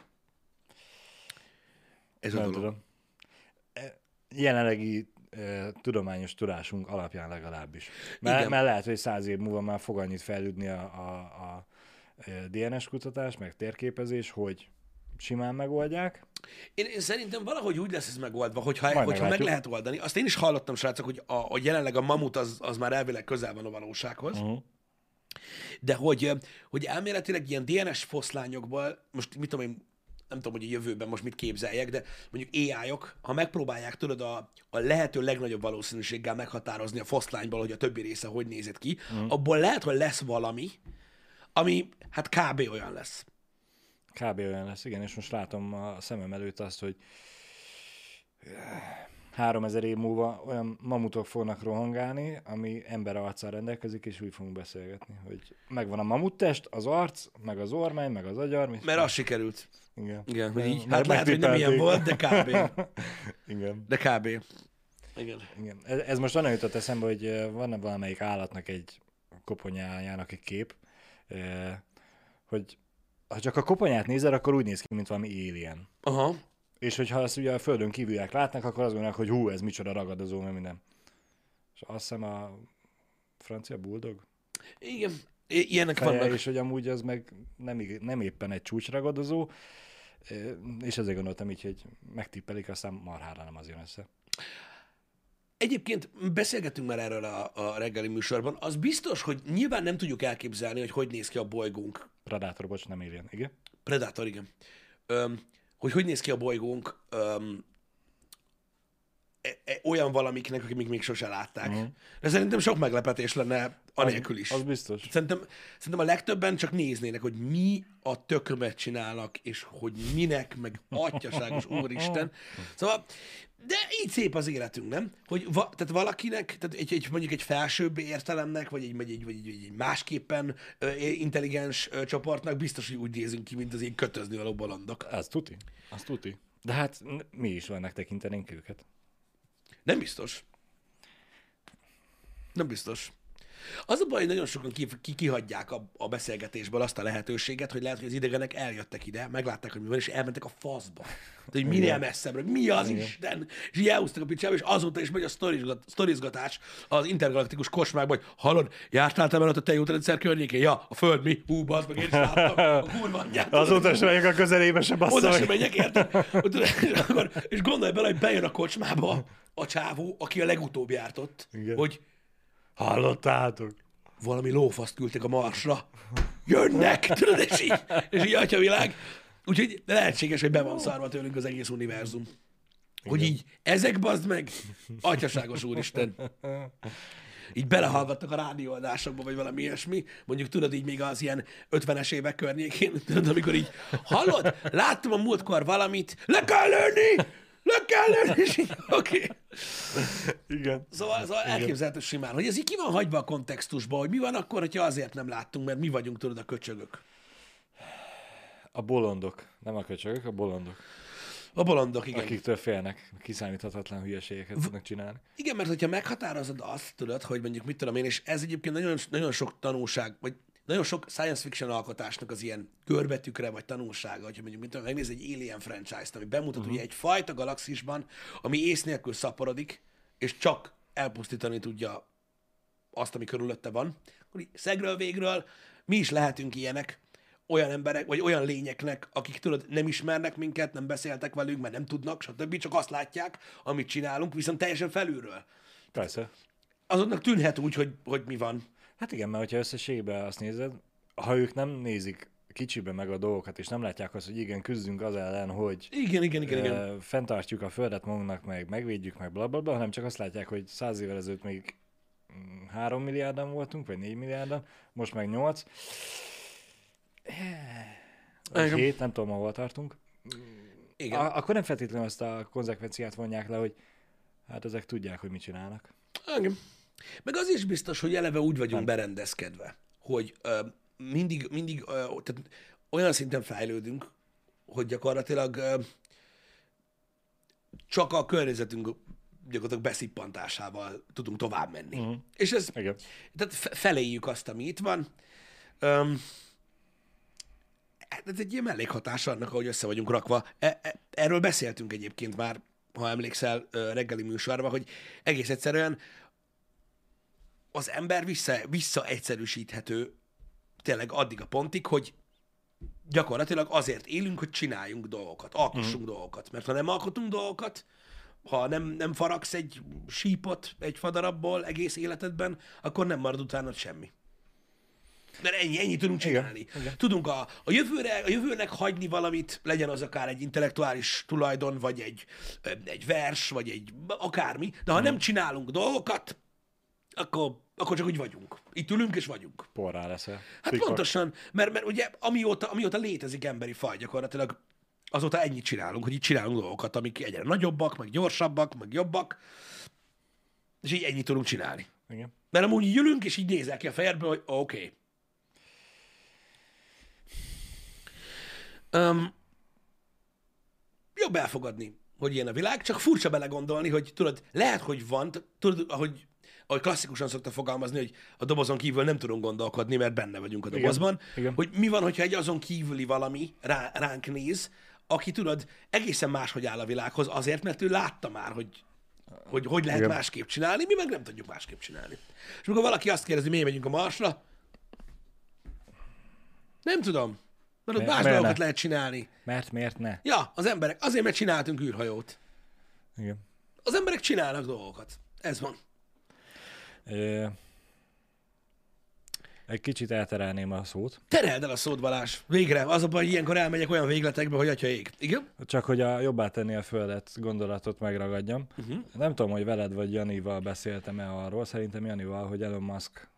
Ez a Nem dolog. tudom. Jelenlegi tudományos tudásunk alapján legalábbis. Mert, Igen. mert lehet, hogy száz év múlva már fog annyit fejlődni a, a, a DNS kutatás, meg térképezés, hogy simán megoldják. Én, én szerintem valahogy úgy lesz ez megoldva, hogyha, Majd hogyha meg lehet oldani. Azt én is hallottam, srácok, hogy a, a jelenleg a mamut az, az már elvileg közel van a valósághoz. Uh-huh. De hogy, hogy elméletileg ilyen DNS foszlányokból, most mit tudom én, nem tudom, hogy a jövőben most mit képzeljek, de mondjuk AI-ok, ha megpróbálják, tudod, a, a lehető legnagyobb valószínűséggel meghatározni a foszlányból, hogy a többi része hogy nézett ki, mm. abból lehet, hogy lesz valami, ami hát kb. olyan lesz. Kb. olyan lesz, igen, és most látom a szemem előtt azt, hogy 3000 év múlva olyan mamutok fognak rohangálni, ami ember arccal rendelkezik, és úgy fogunk beszélgetni, hogy megvan a mamuttest, az arc, meg az ormány, meg az agyar. Mert az sikerült. Igen. Igen, hogy így, Mert hát lehet, hogy nem ilyen volt, de kb. Igen. De kb. Igen. Igen. Ez, ez most onnan jutott eszembe, hogy eh, van valamelyik állatnak egy koponyájának egy kép, hogy ha csak a koponyát nézed, akkor úgy néz ki, mint valami alien. Aha. És hogyha azt ugye a földön kívüliek látnak, akkor azt gondolják, hogy hú, ez micsoda ragadozó, meg minden. És azt hiszem a francia bulldog Igen. Ilyenek feje, vannak. és hogy amúgy az meg nem, nem éppen egy csúcsragadozó, és ezért gondoltam így, hogy megtippelik, aztán marhára nem az jön össze. Egyébként beszélgettünk már erről a, a reggeli műsorban. Az biztos, hogy nyilván nem tudjuk elképzelni, hogy hogy néz ki a bolygónk. Predator, bocs, nem alien, igen? Predator, igen. Öm, hogy hogy néz ki a bolygónk öm, olyan valamiknek, akik még, sose látták. Uh-huh. De szerintem sok meglepetés lenne anélkül is. Az, biztos. Szerintem, szerintem a legtöbben csak néznének, hogy mi a tökömet csinálnak, és hogy minek, meg atyaságos úristen. Szóval, de így szép az életünk, nem? Hogy va, tehát valakinek, tehát egy, egy, mondjuk egy felsőbb értelemnek, vagy egy, vagy egy, vagy egy, egy másképpen ö, intelligens ö, csoportnak biztos, hogy úgy nézünk ki, mint az én kötözni való bolondok. Az tuti. Az tuti. De hát mi is vannak tekintenénk őket. Nem biztos. Nem biztos. Az a baj, hogy nagyon sokan ki, ki, kihagyják a, a beszélgetésből azt a lehetőséget, hogy lehet, hogy az idegenek eljöttek ide, meglátták, hogy mi van, és elmentek a faszba. Tehát, hogy minél messzebbre, mi az Igen. Isten? És így elhúztak a picsába, és azóta is megy a sztorizgat, sztorizgatás az intergalaktikus kosmákban, hogy hallod, jártál te veled a tejútrendszer környékén? Ja, a föld mi? Hú, bazd meg, én is láttam. A kurva anyját. Azóta sem megyek a közelébe se Oda bassza sem meg. megyek, érted? és, akkor, és gondolj bele, hogy bejön a kocsmába a csávó, aki a legutóbb járt ott, Igen. hogy Hallottátok? valami lófaszt küldtek a marsra. Jönnek! Tudod, és így, és így atyavilág. Úgyhogy lehetséges, hogy be van szarva tőlünk az egész univerzum. Hogy így, ezek bazd meg, atyaságos úristen. Így belehallgattak a rádióadásokba, vagy valami ilyesmi. Mondjuk tudod, így még az ilyen 50-es évek környékén, tudod, amikor így, hallod, láttam a múltkor valamit, le kell lőni! Le kell lőni! És így, Oké. Okay. Igen. Szóval, szóval elképzelhető simán, hogy ez így ki van hagyva a kontextusba, hogy mi van akkor, hogyha azért nem láttunk, mert mi vagyunk, tudod, a köcsögök. A bolondok. Nem a köcsögök, a bolondok. A bolondok, igen. Akiktől félnek, kiszámíthatatlan hülyeségeket tudnak csinálni. Igen, mert hogyha meghatározod azt, tudod, hogy mondjuk mit tudom én, és ez egyébként nagyon, nagyon sok tanulság, vagy nagyon sok science fiction alkotásnak az ilyen körbetükre, vagy tanulsága, hogyha mondjuk tudom, megnéz egy Alien franchise-t, ami bemutat uh-huh. ugye egy fajta galaxisban, ami ész nélkül szaporodik, és csak elpusztítani tudja azt, ami körülötte van, akkor szegről végről mi is lehetünk ilyenek, olyan emberek, vagy olyan lényeknek, akik tudod, nem ismernek minket, nem beszéltek velünk, mert nem tudnak, stb. Csak azt látják, amit csinálunk, viszont teljesen felülről. Persze. Azoknak tűnhet úgy, hogy, hogy mi van. Hát igen, mert hogyha összességében azt nézed, ha ők nem nézik kicsibe meg a dolgokat, és nem látják azt, hogy igen, küzdünk az ellen, hogy Igen, igen, igen, igen. fenntartjuk a földet magunknak, meg megvédjük, meg blablabla, bla, bla, hanem csak azt látják, hogy száz évvel ezelőtt még mm, 3 milliárdan voltunk, vagy 4 milliárdan, most meg 8. Vagy Igen. 7, nem tudom, hol tartunk. igen. A- akkor nem feltétlenül azt a konzekvenciát vonják le, hogy hát ezek tudják, hogy mit csinálnak. Igen. Meg az is biztos, hogy eleve úgy vagyunk berendezkedve, hogy ö, mindig, mindig ö, tehát olyan szinten fejlődünk, hogy gyakorlatilag ö, csak a környezetünk gyakorlatilag beszippantásával tudunk tovább menni. Uh-huh. És ez, Igen. tehát fe- feléjük azt, ami itt van. Öm, hát ez egy ilyen mellékhatás annak, ahogy össze vagyunk rakva. E- e- erről beszéltünk egyébként már ha emlékszel, reggeli műsorba, hogy egész egyszerűen az ember vissza, visszaegyszerűsíthető tényleg addig a pontig, hogy gyakorlatilag azért élünk, hogy csináljunk dolgokat, alkossunk mm. dolgokat. Mert ha nem alkotunk dolgokat, ha nem, nem faragsz egy sípot egy fadarabból egész életedben, akkor nem marad utána semmi. Mert ennyi, ennyi tudunk csinálni. Igen, igen. Tudunk a, a, jövőre, a jövőnek hagyni valamit, legyen az akár egy intellektuális tulajdon, vagy egy, egy vers, vagy egy akármi, de ha mm. nem csinálunk dolgokat, akkor, akkor csak úgy vagyunk. Itt ülünk és vagyunk. Porrá leszel. Hát Pikak. pontosan, mert, mert ugye amióta, amióta létezik emberi faj gyakorlatilag, azóta ennyit csinálunk, hogy itt csinálunk dolgokat, amik egyre nagyobbak, meg gyorsabbak, meg jobbak, és így ennyit tudunk csinálni. Igen. Mert amúgy így ülünk, és így nézel ki a fejedből, hogy oké. Okay. Um, jobb elfogadni, hogy ilyen a világ, csak furcsa belegondolni, hogy tudod, lehet, hogy van, tudod, ahogy ahogy klasszikusan szokta fogalmazni, hogy a dobozon kívül nem tudunk gondolkodni, mert benne vagyunk a dobozban, Igen. Igen. hogy mi van, hogyha egy azon kívüli valami rá, ránk néz, aki tudod, egészen máshogy áll a világhoz, azért, mert ő látta már, hogy hogy, hogy lehet Igen. másképp csinálni, mi meg nem tudjuk másképp csinálni. És amikor valaki azt kérdezi, miért megyünk a Marsra, nem tudom. Mert ott más dolgokat lehet csinálni. Mert miért ne? Ja, az emberek, azért, mert csináltunk űrhajót. Igen. Az emberek csinálnak dolgokat. Ez van. Egy kicsit elterelném a szót. Tereld el a szót, Balázs. Végre. Az a baj, hogy ilyenkor elmegyek olyan végletekbe, hogy atya ég. Igen? Csak hogy a jobbá tenni a földet gondolatot megragadjam. Uh-huh. Nem tudom, hogy veled vagy Janival beszéltem-e arról. Szerintem Janival, hogy Elon Musk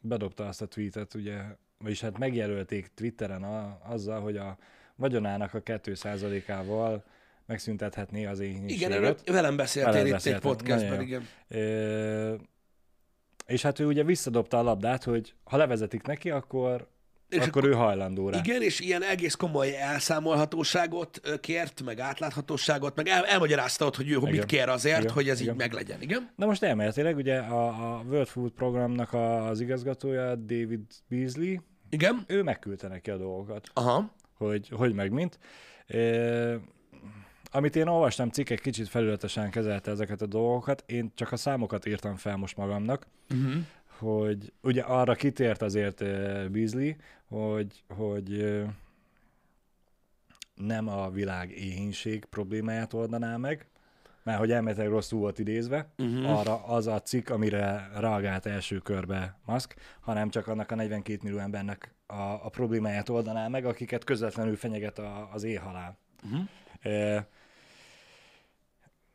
bedobta azt a tweetet, ugye, vagyis hát megjelölték Twitteren a, azzal, hogy a vagyonának a 2%-ával megszüntethetné az éhénységet. Igen, erről velem beszéltél velem itt egy podcastben, igen. É, és hát ő ugye visszadobta a labdát, hogy ha levezetik neki, akkor és akkor, akkor ő hajlandó rá. Igen, és ilyen egész komoly elszámolhatóságot kért, meg átláthatóságot, meg el, elmagyarázta ott, hogy ő igen. mit kér azért, igen. hogy ez igen. így meglegyen, igen? Na most elméletileg ugye a, a World Food programnak az igazgatója, David Beasley, igen? ő megküldte neki a dolgokat. Aha. Hogy, hogy meg mint. E- amit én olvastam, cikkek kicsit felületesen kezelte ezeket a dolgokat, én csak a számokat írtam fel most magamnak, uh-huh. hogy ugye arra kitért azért Beasley, hogy, hogy nem a világ éhínség problémáját oldaná meg, mert hogy elméletileg rosszul volt idézve, uh-huh. arra az a cikk, amire reagált első körbe Musk, hanem csak annak a 42 millió embernek a, a problémáját oldaná meg, akiket közvetlenül fenyeget a, az éhhalál. Uh-huh. E,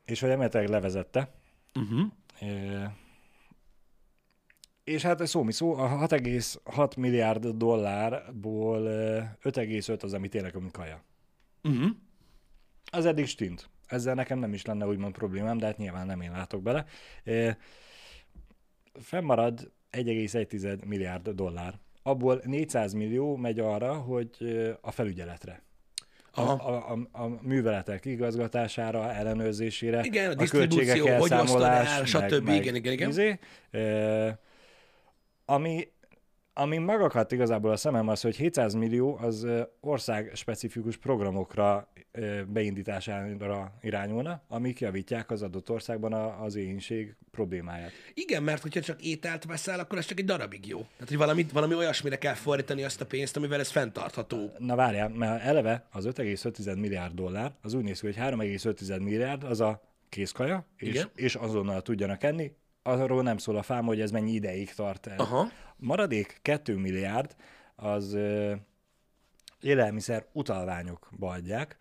és hogy emeletileg levezette. Uh-huh. E, és hát szó mi szó, a 6,6 milliárd dollárból 5,5 az, ami tényleg mint kaja. Uh-huh. Az eddig stint. Ezzel nekem nem is lenne úgymond problémám, de hát nyilván nem én látok bele. E, fennmarad 1,1 milliárd dollár. Abból 400 millió megy arra, hogy a felügyeletre a, a, a, a műveletek igazgatására, ellenőrzésére, igen, a, a költségek elszámolás, el, stb. Meg, igen, igen, igen. Izé, ami, ami megakadt igazából a szemem az, hogy 700 millió az ország specifikus programokra beindítására irányulna, amik javítják az adott országban az éhínség problémáját. Igen, mert hogyha csak ételt veszel, akkor ez csak egy darabig jó. Tehát, hogy valami, valami olyasmire kell fordítani azt a pénzt, amivel ez fenntartható. Na várjál, mert eleve az 5,5 milliárd dollár, az úgy néz ki, hogy 3,5 milliárd az a kézkaja, és, és azonnal tudjanak enni, arról nem szól a fám, hogy ez mennyi ideig tart el. Aha. Maradék 2 milliárd az ö, élelmiszer utalványokba adják,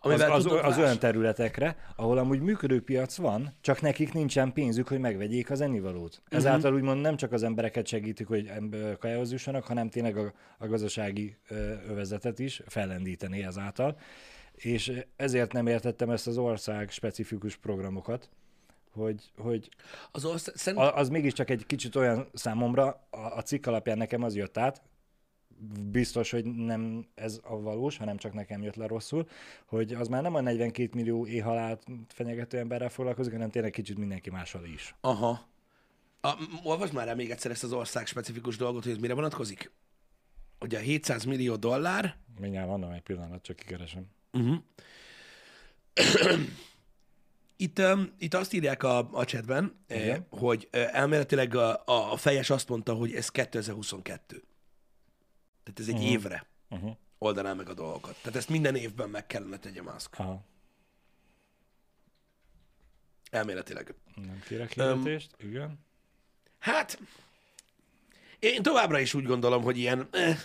az, az, az olyan területekre, ahol amúgy működő piac van, csak nekik nincsen pénzük, hogy megvegyék az ennivalót. Uh-huh. Ezáltal úgymond nem csak az embereket segítik, hogy kajához jussanak, hanem tényleg a, a gazdasági övezetet is fellendíteni ezáltal. És ezért nem értettem ezt az ország specifikus programokat, hogy, hogy az, ország, szerint... az mégiscsak egy kicsit olyan számomra, a, a cikk alapján nekem az jött át, biztos, hogy nem ez a valós, hanem csak nekem jött le rosszul, hogy az már nem a 42 millió éhalált fenyegető emberrel foglalkozik, hanem tényleg kicsit mindenki mással is. Aha. A, olvasd már el még egyszer ezt az ország specifikus dolgot, hogy ez mire vonatkozik? Ugye a 700 millió dollár... Mindjárt van egy pillanat, csak kikeresem. Uh-huh. Itt, um, itt azt írják a, a chatben, eh, hogy eh, elméletileg a, a, a fejes azt mondta, hogy ez 2022. Tehát ez egy uh-huh. évre Uh-huh. oldaná meg a dolgokat. Tehát ezt minden évben meg kellene tegye Musk. Aha. Elméletileg. Nem kérek hirdetést. Um, Igen. Hát, én továbbra is úgy gondolom, hogy ilyen... Eh,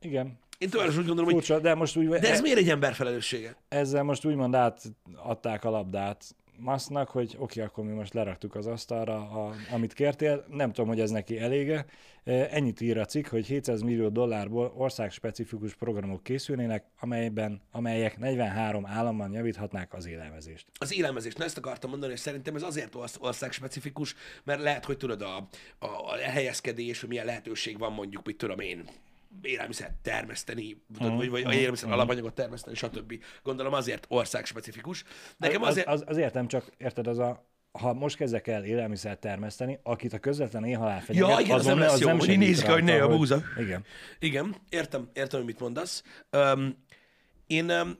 Igen. Én továbbra is úgy gondolom, hogy... Furcsa, de most úgy, De ez miért egy ember felelőssége? ezzel most úgymond átadták a labdát Masznak, hogy oké, akkor mi most leraktuk az asztalra, a, amit kértél. Nem tudom, hogy ez neki elége. E, Ennyit ír a cikk, hogy 700 millió dollárból országspecifikus programok készülnének, amelyben, amelyek 43 államban javíthatnák az élelmezést. Az élelmezés, na ezt akartam mondani, és szerintem ez azért orsz- országspecifikus, mert lehet, hogy tudod, a, a, a helyezkedés, hogy milyen lehetőség van mondjuk, mit tudom én, élelmiszer termeszteni, tudod, vagy, vagy a élelmiszer alapanyagot termeszteni, stb. Gondolom azért országspecifikus. Nekem az, azért... az, az értem, csak érted, az a ha most kezdek el élelmiszert termeszteni, akit a közvetlen éhhalál fenyeget, Ja, igen, az nem lesz jó, hogy így segít nézik, hogy ne a búza. Igen. Igen, értem, értem, hogy mit mondasz. Um, én, um,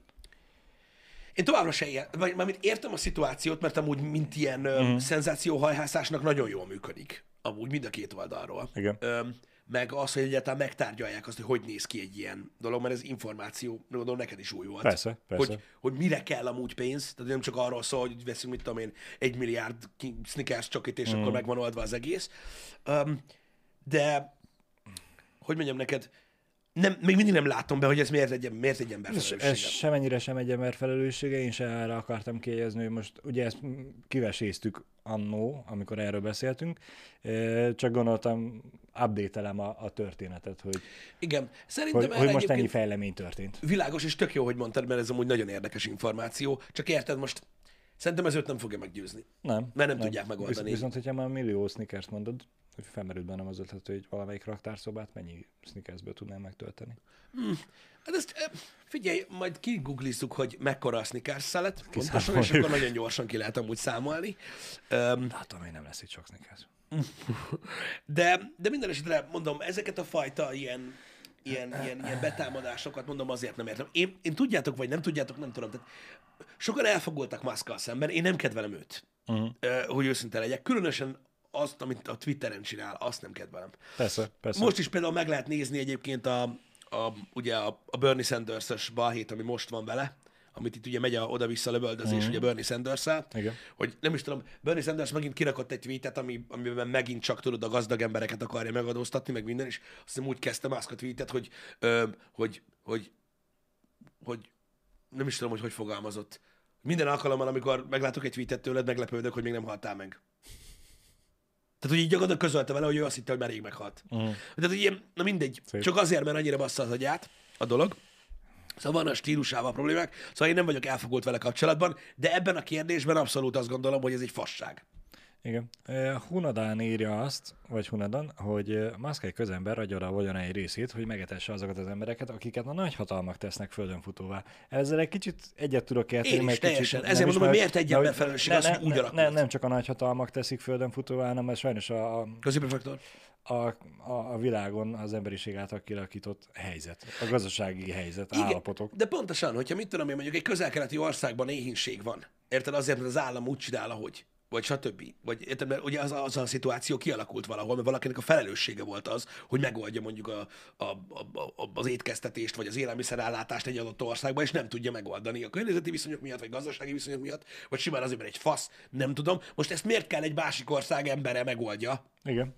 én továbbra se ilyen, vagy mármint értem a szituációt, mert amúgy mint ilyen Mhm. szenzációhajhászásnak nagyon jól működik. Amúgy mind a két oldalról. Igen. Um, meg az, hogy egyáltalán megtárgyalják azt, hogy hogy néz ki egy ilyen dolog, mert ez információ, gondolom neked is új volt. Persze, persze. Hogy, hogy mire kell amúgy pénz, tehát nem csak arról szól, hogy veszünk, mit tudom én, egy milliárd Snickers csokit, és mm. akkor megvan oldva az egész. Um, de, hogy mondjam neked, nem, még mindig nem látom be, hogy ez miért egy, miért egy ember felelőssége. ez semennyire sem egy ember felelőssége, én se erre akartam kiegyezni, hogy most ugye ezt kiveséztük annó, amikor erről beszéltünk, csak gondoltam, update-elem a, a történetet, hogy, Igen, szerintem hogy, hogy most ennyi fejlemény történt. világos, és tök jó, hogy mondtad, mert ez amúgy nagyon érdekes információ. Csak érted, most szerintem ez őt nem fogja meggyőzni. Nem. Mert nem tudják megoldani. Viszont, viszont hogyha már millió sneakers mondod, hogy felmerült bennem az ötlet, hogy valamelyik raktárszobát mennyi sneakersből tudnám megtölteni. Hát ezt eh, figyelj, majd kiguglizzuk, hogy mekkora a sneakers szelet, pontosan, és akkor nagyon gyorsan ki lehet amúgy számolni. Um, Látom, hogy nem lesz itt sok sneakers. De, de minden esetre mondom, ezeket a fajta ilyen, ilyen, ilyen, ilyen betámadásokat mondom azért nem értem. Én, én tudjátok, vagy nem tudjátok, nem tudom. Tehát sokan elfogultak Muszkkal szemben, én nem kedvelem őt, Uh-huh. uh, hogy őszinte legyek. Különösen azt, amit a Twitteren csinál, azt nem kedvelem. Persze, persze. Most is például meg lehet nézni egyébként a, a, ugye a, a Bernie Sanders-ös balhét, ami most van vele, amit itt ugye megy a oda-vissza lövöldözés, uh-huh. ugye Bernie sanders hogy nem is tudom, Bernie Sanders megint kirakott egy tweetet, ami, amiben megint csak tudod, a gazdag embereket akarja megadóztatni, meg minden, és azt hiszem úgy kezdte Musk a tweetet, hogy, ö, hogy, hogy, hogy nem is tudom, hogy hogy fogalmazott. Minden alkalommal, amikor meglátok egy tweetet tőled, meglepődök, hogy még nem haltál meg. Tehát, hogy így gyakorlatilag közölte vele, hogy ő azt hitte, hogy már rég meghalt. Uh-huh. Tehát, hogy ilyen, na mindegy. Szép. Csak azért, mert annyira bassza az agyát a dolog. Szóval van a stílusával problémák, szóval én nem vagyok elfogult vele kapcsolatban, de ebben a kérdésben abszolút azt gondolom, hogy ez egy fasság. Igen. Hunadán írja azt, vagy Hunadan, hogy egy közember adja a vagyona egy részét, hogy megetesse azokat az embereket, akiket a nagy hatalmak tesznek földön futóvá. Ezzel egy kicsit egyet tudok érteni. Én is meg teljesen. Kicsit, Ezért mondom, hogy miért egy ember felelősség ne, az, ne, úgy ne, nem csak a nagy hatalmak teszik földön futóvá, hanem ez sajnos a, a, Középefektor. a, a, a világon az emberiség által kialakított helyzet, a gazdasági helyzet, Igen, állapotok. de pontosan, hogyha mit tudom én, mondjuk egy közel-keleti országban éhínség van, érted, azért, mert az állam úgy csinál, ahogy, vagy stb. Vagy érted, mert ugye az, az a szituáció kialakult valahol, mert valakinek a felelőssége volt az, hogy megoldja mondjuk a, a, a, a, az étkeztetést, vagy az élelmiszerállátást egy adott országban, és nem tudja megoldani a környezeti viszonyok miatt, vagy gazdasági viszonyok miatt, vagy simán azért, mert egy fasz, nem tudom. Most ezt miért kell egy másik ország embere megoldja? Igen.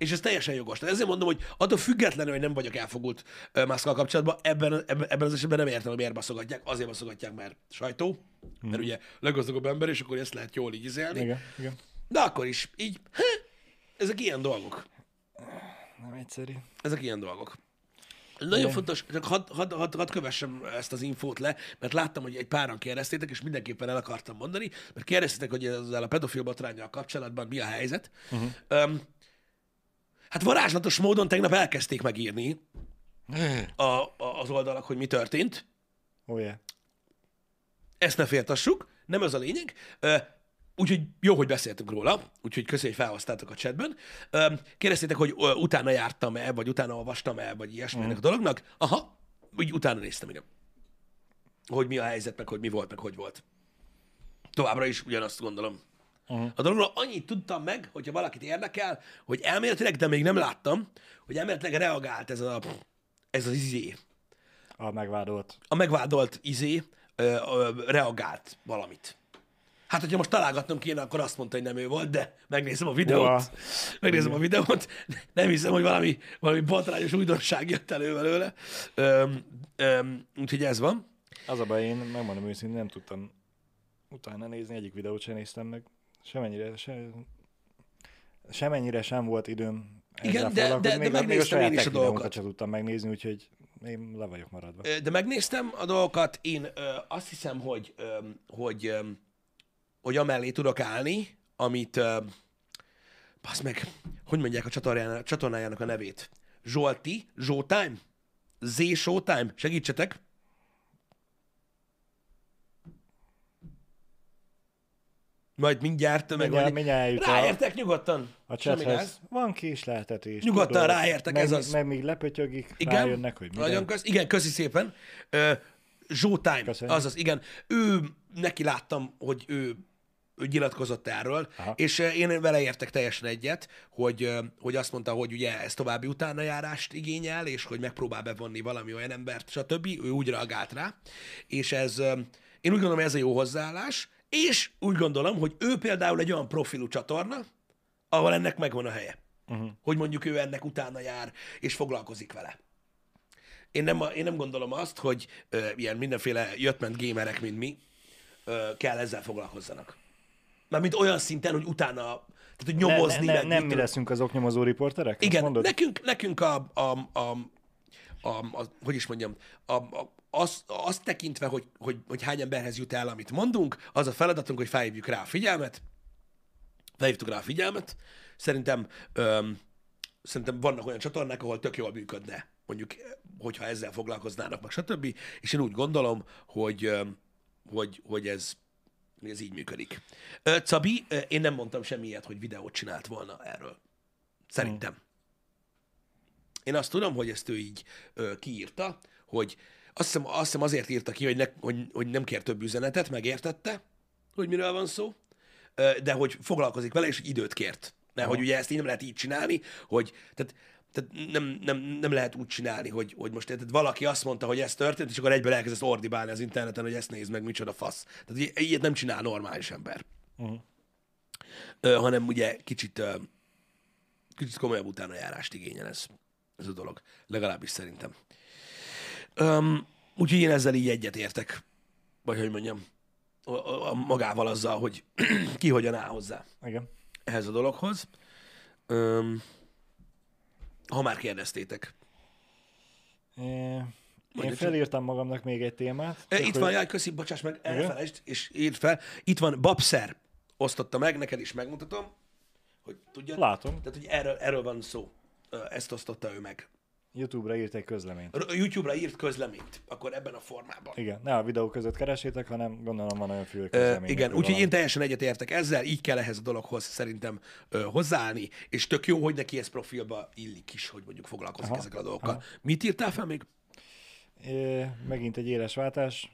És ez teljesen jogos. Tehát ezért mondom, hogy attól függetlenül, hogy nem vagyok elfogult Muszkkal kapcsolatban, ebben, ebben, ebben az esetben nem értem, hogy miért baszogatják. Azért baszogatják, mert sajtó, hmm. mert ugye legazdagabb ember, és akkor ezt lehet jól így izélni. Igen. Igen. De akkor is, így, heh, ezek ilyen dolgok. Nem egyszerű. Ezek ilyen dolgok. Nagyon Igen. fontos, csak hadd had, had, had kövessem ezt az infót le, mert láttam, hogy egy páran kérdeztétek, és mindenképpen el akartam mondani, mert kérdeztétek, hogy ezzel a pedofil botrányjal kapcsolatban mi a helyzet. Uh-huh. Um, hát varázslatos módon tegnap elkezdték megírni a, a, az oldalak, hogy mi történt. Oh, yeah. Ezt ne féltassuk, nem ez a lényeg. Úgyhogy jó, hogy beszéltünk róla, úgyhogy köszönjük, hogy felhoztátok a chatben. Kérdeztétek, hogy utána jártam-e, vagy utána olvastam-e, vagy ilyesmi ennek a dolognak. Aha, úgy utána néztem, igen. Hogy mi a helyzet, meg hogy mi volt, meg hogy volt. Továbbra is ugyanazt gondolom. Uh-huh. A dologról annyit tudtam meg, hogyha valakit érdekel, hogy elméletileg, de még nem láttam, hogy elméletileg reagált ez, a, ez az izé. A megvádolt. A megvádolt izé ö, ö, reagált valamit. Hát, hogyha most találgatnom kéne, akkor azt mondta, hogy nem ő volt, de megnézem a videót. Uha. Megnézem a videót. Nem hiszem, hogy valami, valami botrányos újdonság jött elő belőle. Öm, öm, úgyhogy ez van. Az a baj, én megmondom őszintén, nem tudtam utána nézni, egyik videót sem néztem meg. Semennyire, se, semennyire sem volt időm Igen, de- de- de még, a- még a megnéztem saját én is a dolgokat. sem tudtam megnézni, úgyhogy én le vagyok maradva. De megnéztem a dolgokat, én ö, azt hiszem, hogy, ö, hogy, ö, hogy amellé tudok állni, amit, ö, basz meg, hogy mondják a csatornájának, csatornájának a nevét? Zsolti? Zsótime? Z Showtime? Segítsetek! Majd mindjárt Mindjárt, meg mindjárt a, Ráértek nyugodtan. a Semmi gáz. chathez. Van kísérletetés. Nyugodtan tudod. ráértek, meg, ez az. Meg még lepötyögik, Igen, rájönnek, hogy minden. Nagyon kösz, igen, köszi szépen. Uh, Showtime, Köszönjük. azaz, igen. Ő, neki láttam, hogy ő, ő nyilatkozott erről, Aha. és én vele értek teljesen egyet, hogy, hogy azt mondta, hogy ugye ez további utánajárást igényel, és hogy megpróbál bevonni valami olyan embert, stb. Ő úgy reagált rá, és ez, én úgy gondolom, ez a jó hozzáállás, és úgy gondolom, hogy ő például egy olyan profilú csatorna, ahol ennek megvan a helye. Uh-huh. Hogy mondjuk ő ennek utána jár, és foglalkozik vele. Én nem, én nem gondolom azt, hogy ö, ilyen mindenféle jöttment gamerek, mint mi, ö, kell ezzel foglalkozzanak. Mármint olyan szinten, hogy utána, tehát hogy nyomozni, ne, ne, meg nem mi leszünk az oknyomozó riporterek? Igen, mondod? nekünk, nekünk a, a, a, a, a, hogy is mondjam, a, a, az, azt tekintve, hogy, hogy, hogy hány emberhez jut el, amit mondunk, az a feladatunk, hogy felhívjuk rá a figyelmet, felhívtuk rá a figyelmet. Szerintem, öm, szerintem vannak olyan csatornák, ahol tök jól működne, mondjuk, hogyha ezzel foglalkoznának, meg stb. És én úgy gondolom, hogy, öm, hogy, hogy ez, ez így működik. Ö, Cabi, én nem mondtam semmi ilyet, hogy videót csinált volna erről. Szerintem. Én azt tudom, hogy ezt ő így ö, kiírta, hogy azt hiszem, azt hiszem azért írta ki, hogy, ne, hogy, hogy nem kér több üzenetet, megértette, hogy miről van szó, de hogy foglalkozik vele, és időt kért. Mert hogy ugye ezt így nem lehet így csinálni, hogy tehát, tehát nem, nem, nem, lehet úgy csinálni, hogy, hogy most érted, valaki azt mondta, hogy ez történt, és akkor egyből elkezdesz ordibálni az interneten, hogy ezt nézd meg, micsoda fasz. Tehát így- ilyet nem csinál normális ember. Mhm. Ö, hanem ugye kicsit, ö, kicsit komolyabb utánajárást igényel ez, ez a dolog. Legalábbis szerintem. Öm, úgyhogy én ezzel így egyet értek. Vagy hogy mondjam, a, a, a magával azzal, hogy ki hogyan áll hozzá Igen. ehhez a dologhoz. Öm, ha már kérdeztétek. É, Én felírtam magamnak még egy témát. E, Itt hogy- van, jaj, köszi, bocsáss meg, elfelejtsd, és írd fel. Itt van, Babszer osztotta meg, neked is megmutatom, hogy tudjad. Látom. Tehát, hogy erről, erről van szó. Ezt osztotta ő meg. YouTube-ra írt egy közleményt. YouTube-ra írt közleményt, akkor ebben a formában. Igen, ne a videó között keresétek, hanem gondolom van olyan fül közlemény. igen, úgyhogy én teljesen egyetértek ezzel, így kell ehhez a dologhoz szerintem ö, hozzáállni, és tök jó, hogy neki ez profilba illik is, hogy mondjuk foglalkozik Aha, ezekkel a dolgokkal. aha. Mit írtál fel még? É, megint egy éles váltás.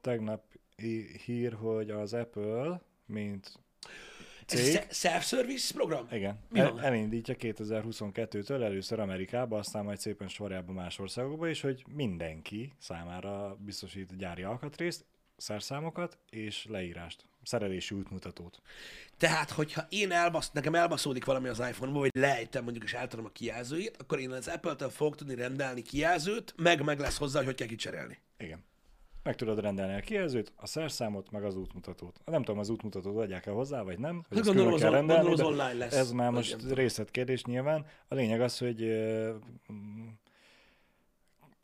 Tegnap hír, hogy az Apple, mint cég, a self-service program? igen, Mi el, van? elindítja 2022-től először Amerikába, aztán majd szépen sorjában más országokba, és hogy mindenki számára biztosít gyári alkatrészt, szerszámokat és leírást, szerelési útmutatót. Tehát, hogyha én elbasz, nekem elbaszódik valami az iPhone-ba, vagy lejtem mondjuk, és eltadom a kijelzőjét, akkor én az Apple-től fogok tudni rendelni kijelzőt, meg meg lesz hozzá, hogy hogy kell kicserélni. Igen. Meg tudod rendelni a kijelzőt, a szerszámot, meg az útmutatót. Nem tudom, az útmutatót adják el hozzá, vagy nem. Hogy Hát gondolom, kell rendelni, gondolom, online lesz. Ez már most részletkérdés nyilván. A lényeg az, hogy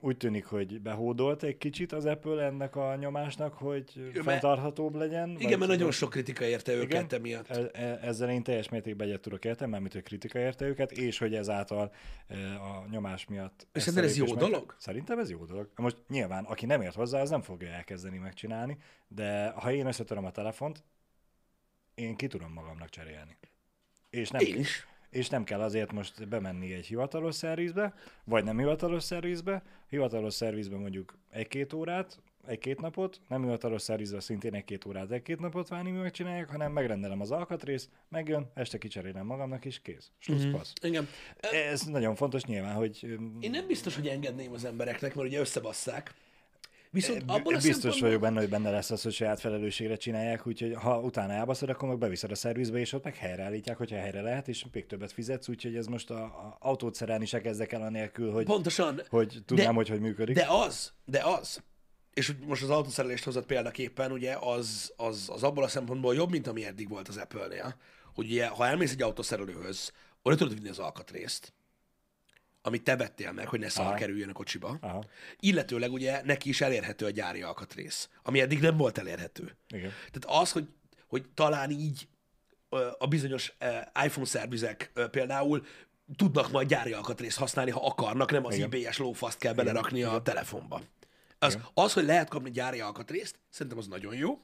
úgy tűnik, hogy behódolt egy kicsit az Apple ennek a nyomásnak, hogy mert- fenntarthatóbb legyen. Igen, mert nagyon sok kritika érte őket Igen? emiatt. E- e- Ezzel én teljes mértékben egyet tudok érteni, mármint, hogy kritika érte őket, és hogy ezáltal e, a nyomás miatt... És a ez jó meg- dolog? Szerintem ez jó dolog. Most nyilván, aki nem ért hozzá, az nem fogja elkezdeni megcsinálni, de ha én összetöröm a telefont, én ki tudom magamnak cserélni. És nem, Én is. És nem kell azért most bemenni egy hivatalos szervizbe, vagy nem hivatalos szervizbe. Hivatalos szervizbe mondjuk egy-két órát, egy-két napot, nem hivatalos szervizre szintén egy-két órát, egy-két napot várni, mi megcsinálják, hanem megrendelem az alkatrészt, megjön, este kicserélem magamnak, és kész. Slusszpassz. Mm-hmm. Igen. Ez nagyon fontos nyilván, hogy Én nem biztos, hogy engedném az embereknek, mert ugye összebasszák. Viszont abban a biztos szempontból... vagyok benne, hogy benne lesz az, hogy saját felelősségre csinálják, úgyhogy ha utána elbaszod, akkor meg beviszed a szervizbe, és ott meg helyreállítják, hogyha helyre lehet, és még többet fizetsz, úgyhogy ez most a, a autót szerelni se kezdek el anélkül, hogy, Pontosan. hogy tudnám, hogy hogy működik. De az, de az, és most az autószerelést hozott példaképpen, ugye az, az, az abból a szempontból jobb, mint ami eddig volt az Apple-nél, hogy ugye, ha elmész egy autószerelőhöz, oda tudod vinni az alkatrészt, amit te vettél meg, hogy ne szar Aha. kerüljön a kocsiba. Aha, Illetőleg ugye neki is elérhető a gyári alkatrész, ami eddig nem volt elérhető. igen. Tehát az, hogy, hogy talán így a bizonyos iPhone szervizek például tudnak majd gyári alkatrészt használni, ha akarnak, nem az Igen. IBS lófaszt kell belerakni a telefonba. Az, az, hogy lehet kapni gyári alkatrészt, szerintem az nagyon jó.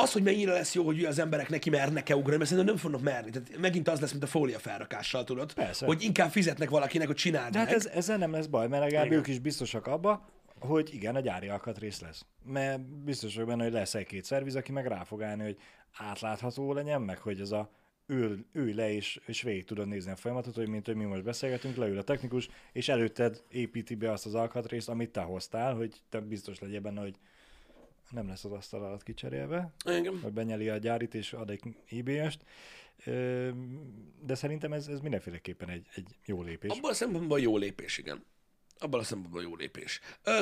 Az, hogy mennyire lesz jó, hogy az emberek neki mernek-e ugrani, mert szerintem nem fognak merni. Tehát megint az lesz, mint a fólia felrakással, tudod? Persze. Hogy inkább fizetnek valakinek, hogy csináld De hát ez, ezzel nem lesz baj, mert legalább ők is biztosak abba, hogy igen, a gyári alkatrész lesz. Mert biztos vagyok benne, hogy lesz egy-két szerviz, aki meg rá fog állni, hogy átlátható legyen, meg hogy ez a ül, ülj le, és, és végig tudod nézni a folyamatot, hogy mint hogy mi most beszélgetünk, leül a technikus, és előtted építi be azt az alkatrészt, amit te hoztál, hogy te biztos legyél benne, hogy nem lesz az asztal alatt kicserélve, Igen. vagy benyeli a gyárit, és ad egy IBS-t. De szerintem ez, ez mindenféleképpen egy, egy jó lépés. Abban a szempontból jó lépés, igen. Abban a szempontból jó lépés. Ö,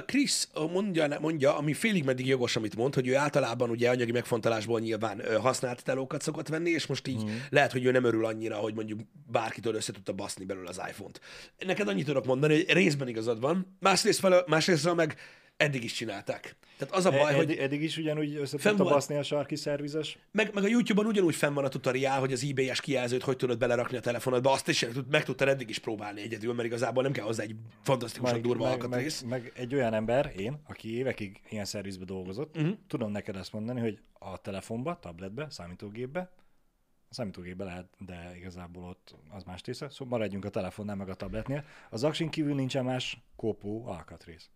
mondja, mondja, ami félig meddig jogos, amit mond, hogy ő általában ugye anyagi megfontolásból nyilván használt telókat szokott venni, és most így mm. lehet, hogy ő nem örül annyira, hogy mondjuk bárkitől össze tudta baszni belőle az iPhone-t. Neked annyit tudok mondani, hogy részben igazad van, másrészt felől, másrésztről meg eddig is csinálták. Tehát az a baj, Ed, hogy Eddig is ugyanúgy össze Fenn volt- baszni a sarki szervizes. meg, meg a YouTube-on ugyanúgy fenn van a tutoriál, hogy az IBS kijelzőt hogy tudod belerakni a telefonodba, azt is meg tudtad eddig is próbálni egyedül, mert igazából nem kell hozzá egy fantasztikusan durva meg, meg, meg, egy olyan ember, én, aki évekig ilyen szervizbe dolgozott, uh-huh. tudom neked azt mondani, hogy a telefonba, tabletbe, számítógépbe, a számítógépbe lehet, de igazából ott az más része, szóval maradjunk a telefonnál, meg a tabletnél. Az aksin kívül nincsen más kopó alkatrész.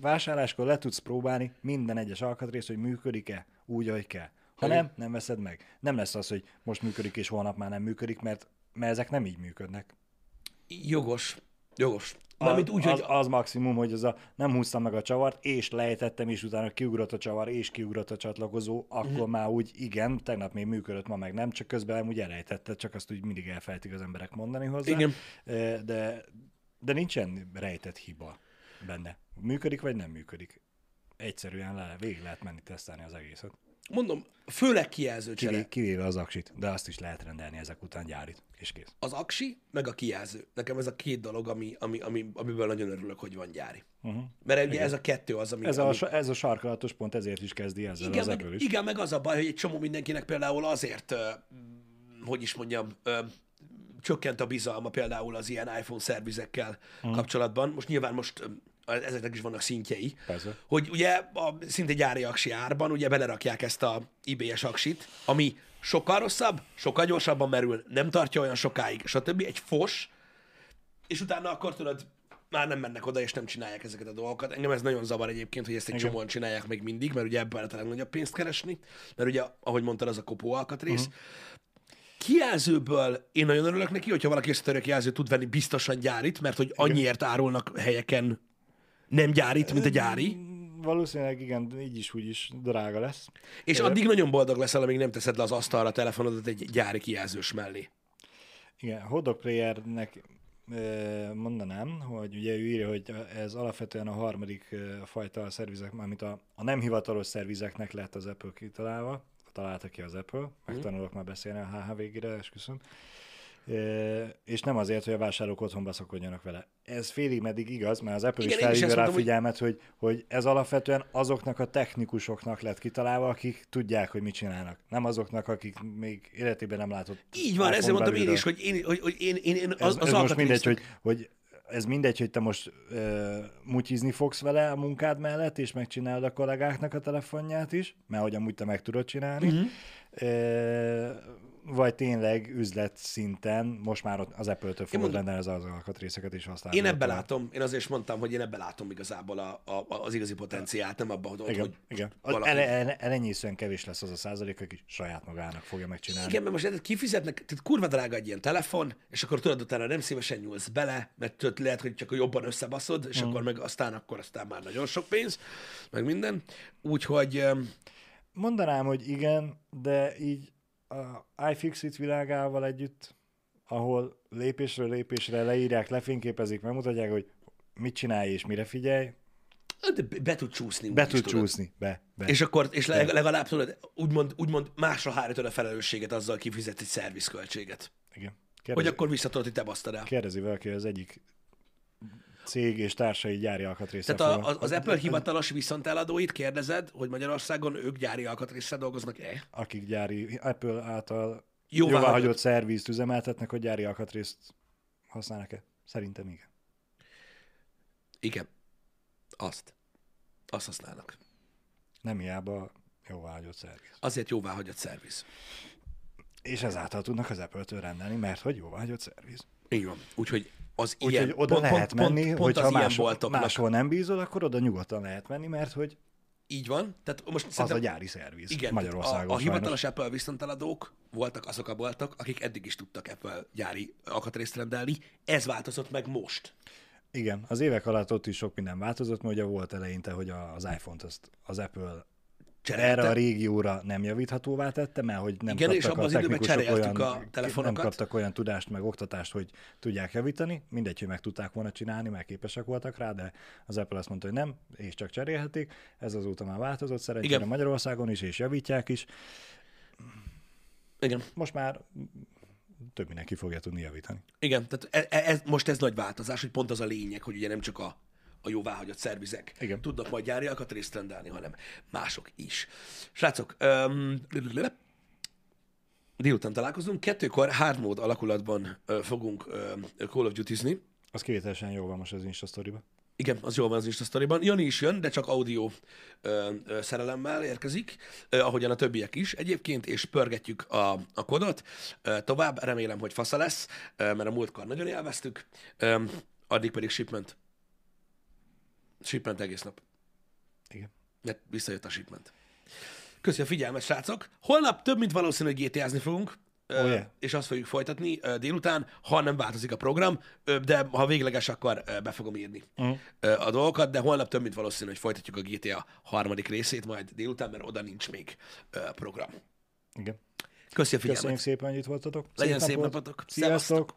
Vásárláskor le tudsz próbálni minden egyes alkatrészt, hogy működik-e úgy, ahogy kell. Ha nem, nem veszed meg. Nem lesz az, hogy most működik, és holnap már nem működik, mert, mert ezek nem így működnek. Jogos. Jogos. Mármint úgy, az, hogy az maximum, hogy az a, nem húztam meg a csavart, és lejtettem, és utána kiugrott a csavar, és kiugrott a csatlakozó, akkor uh-huh. már úgy igen, tegnap még működött, ma meg nem, csak közben úgy elejtette, csak azt úgy mindig elfelejtik az emberek mondani hozzá. Igen. De, de nincsen rejtett hiba benne. Működik, vagy nem működik. Egyszerűen le, végig lehet menni tesztelni az egészet. mondom, főleg kijelző csere. Kivé, kivéve az aksit, de azt is lehet rendelni ezek után gyárit, és kész. Az aksi, meg a kijelző. Nekem ez a két dolog, ami, ami, ami, amiből nagyon örülök, hogy van gyári. Uh-huh. Mert ugye ez a kettő az, ami... Ez, ami... a, sa- ez a sarkalatos pont ezért is kezdi ezzel igen, az meg, is. igen, meg az a baj, hogy egy csomó mindenkinek például azért, hogy is mondjam, csökkent a bizalma például az ilyen iPhone szervizekkel hmm. kapcsolatban. Most nyilván most ezeknek is vannak szintjei. Persze. Hogy ugye a szinte gyári aksi árban ugye belerakják ezt a IBS aksit, ami sokkal rosszabb, sokkal gyorsabban merül, nem tartja olyan sokáig, stb. Egy fos, és utána akkor tudod, már nem mennek oda, és nem csinálják ezeket a dolgokat. Engem ez nagyon zavar egyébként, hogy ezt egy Igen. csomóan csinálják még mindig, mert ugye ebben lehet a legnagyobb pénzt keresni, mert ugye, ahogy mondtad, az a kopó alkatrész. Uh-huh. Kijelzőből én nagyon örülök neki, hogyha valaki összetörő kijelzőt tud venni biztosan gyárit, mert hogy annyiért árulnak helyeken nem gyárit, mint a gyári. Valószínűleg igen, így is úgy is drága lesz. És addig nagyon boldog leszel, amíg nem teszed le az asztalra a telefonodat egy gyári kijelzős mellé. Igen, Hodok Playernek ö, mondanám, hogy ugye ő írja, hogy ez alapvetően a harmadik fajta a szervizek, mármint a, a nem hivatalos szervizeknek lett az Apple kitalálva, találta ki az Apple, megtanulok már beszélni a HH végére, esküszöm. És nem azért, hogy a vásárlók otthon baszakodjanak vele. Ez félig meddig igaz, mert az Apple Igen, is én felhívja rá mondom, hogy- figyelmet, hogy, hogy ez alapvetően azoknak a technikusoknak lett kitalálva, akik tudják, hogy mit csinálnak. Nem azoknak, akik még életében nem látott. Így van, ezért mondtam én belülről. is, hogy én, hogy, hogy én, én, én az, Ez, az ez most mindegy, hogy, hogy ez mindegy, hogy te most ö, mutyizni fogsz vele a munkád mellett, és megcsinálod a kollégáknak a telefonját is, mert hogy amúgy te meg tudod csinálni. Uh-huh. Ö, vagy tényleg üzlet szinten most már az Apple-től fogod rendelni az alkatrészeket is használni. Én ebbe látom, én azért is mondtam, hogy én ebbe látom igazából a, a, az igazi potenciált, nem abban, hogy, Igen, hogy igen. Valaki- ele, ele, elenyészően kevés lesz az a százalék, aki saját magának fogja megcsinálni. Igen, mert most érted, kifizetnek, tehát kurva drága egy ilyen telefon, és akkor tudod, utána nem szívesen nyúlsz bele, mert tudod, lehet, hogy csak jobban összebaszod, és mm. akkor meg aztán, akkor aztán már nagyon sok pénz, meg minden. Úgyhogy Mondanám, hogy igen, de így a iFixit világával együtt, ahol lépésről lépésre leírják, lefényképezik, megmutatják, hogy mit csinálj és mire figyelj, de be- be tud csúszni. be tud csúszni, be, be. És akkor, és leg- legalább tudod, úgymond, úgymond másra hárítod a felelősséget azzal kifizetsz egy szervizköltséget. igen. Hogy Kérdezi, akkor visszatudod, hogy te basztad el. kérdezi valaki, hogy az egyik cég és társai gyári alkatrészre Tehát a, az, az Apple hivatalos viszonteladóit kérdezed, hogy Magyarországon ők gyári alkatrészre dolgoznak-e? akik gyári Apple által Jóvá jóvá szervizt üzemeltetnek, hogy gyári alkatrészt használnak-e? Szerintem igen. Igen. Azt. Azt használnak. Nem hiába jóvá hagyott szerviz. Azért jóvá hagyott szerviz. És ezáltal tudnak az Apple-től rendelni, mert hogy jóvá hagyott szerviz. Így van. Úgyhogy az Úgyhogy ilyen, oda lehet menni, pont, pont hogyha máshol, boltoknak. máshol nem bízol, akkor oda nyugodtan lehet menni, mert hogy Így van. Tehát most az a gyári szerviz igen, Magyarországon. a, a sajnos. hivatalos Apple viszonteladók voltak azok a boltok, akik eddig is tudtak Apple gyári alkatrészt rendelni. Ez változott meg most. Igen, az évek alatt ott is sok minden változott, mert ugye volt eleinte, hogy az iPhone-t azt az Apple Cserélte. erre a régióra nem javíthatóvá tette, mert hogy nem Igen, és kaptak abban a az időben technikusok cseréltük olyan, a telefonokat. Nem kaptak olyan tudást, meg oktatást, hogy tudják javítani. Mindegy, hogy meg tudták volna csinálni, mert képesek voltak rá, de az Apple azt mondta, hogy nem, és csak cserélhetik. Ez azóta már változott, szerencsére Igen. Magyarországon is, és javítják is. Igen. Most már több mindenki fogja tudni javítani. Igen, tehát e- e- ez, most ez nagy változás, hogy pont az a lényeg, hogy ugye nem csak a, a jóváhagyott szervizek Igen. tudnak majd gyári alkatrészt rendelni, hanem mások is. Srácok, um, délután találkozunk, kettőkor hard mode alakulatban ö, fogunk ö, Call of Duty-zni. Az kivételesen jó van most az Insta sztoriba. Igen, az jól van az Insta Story-ban. Jani is jön, de csak audio ö, ö, szerelemmel érkezik, ö, ahogyan a többiek is egyébként, és pörgetjük a, a kodot. Ö, tovább remélem, hogy fasza lesz, ö, mert a múltkor nagyon élveztük. Ö, addig pedig shipment. Shipment egész nap. Igen. Mert visszajött a shipment. Köszi a figyelmet, srácok. Holnap több mint valószínű, hogy GTA-zni fogunk. Oh, yeah. és azt fogjuk folytatni délután, ha nem változik a program, de ha végleges, akkor be fogom írni Uh-huh. a dolgokat, de holnap több mint valószínű, hogy folytatjuk a GTA harmadik részét majd délután, mert oda nincs még program. Igen. Köszi a figyelmet! Köszönjük szépen, hogy itt voltatok. Legyen szép napotok. Sziasztok! Szevasztok!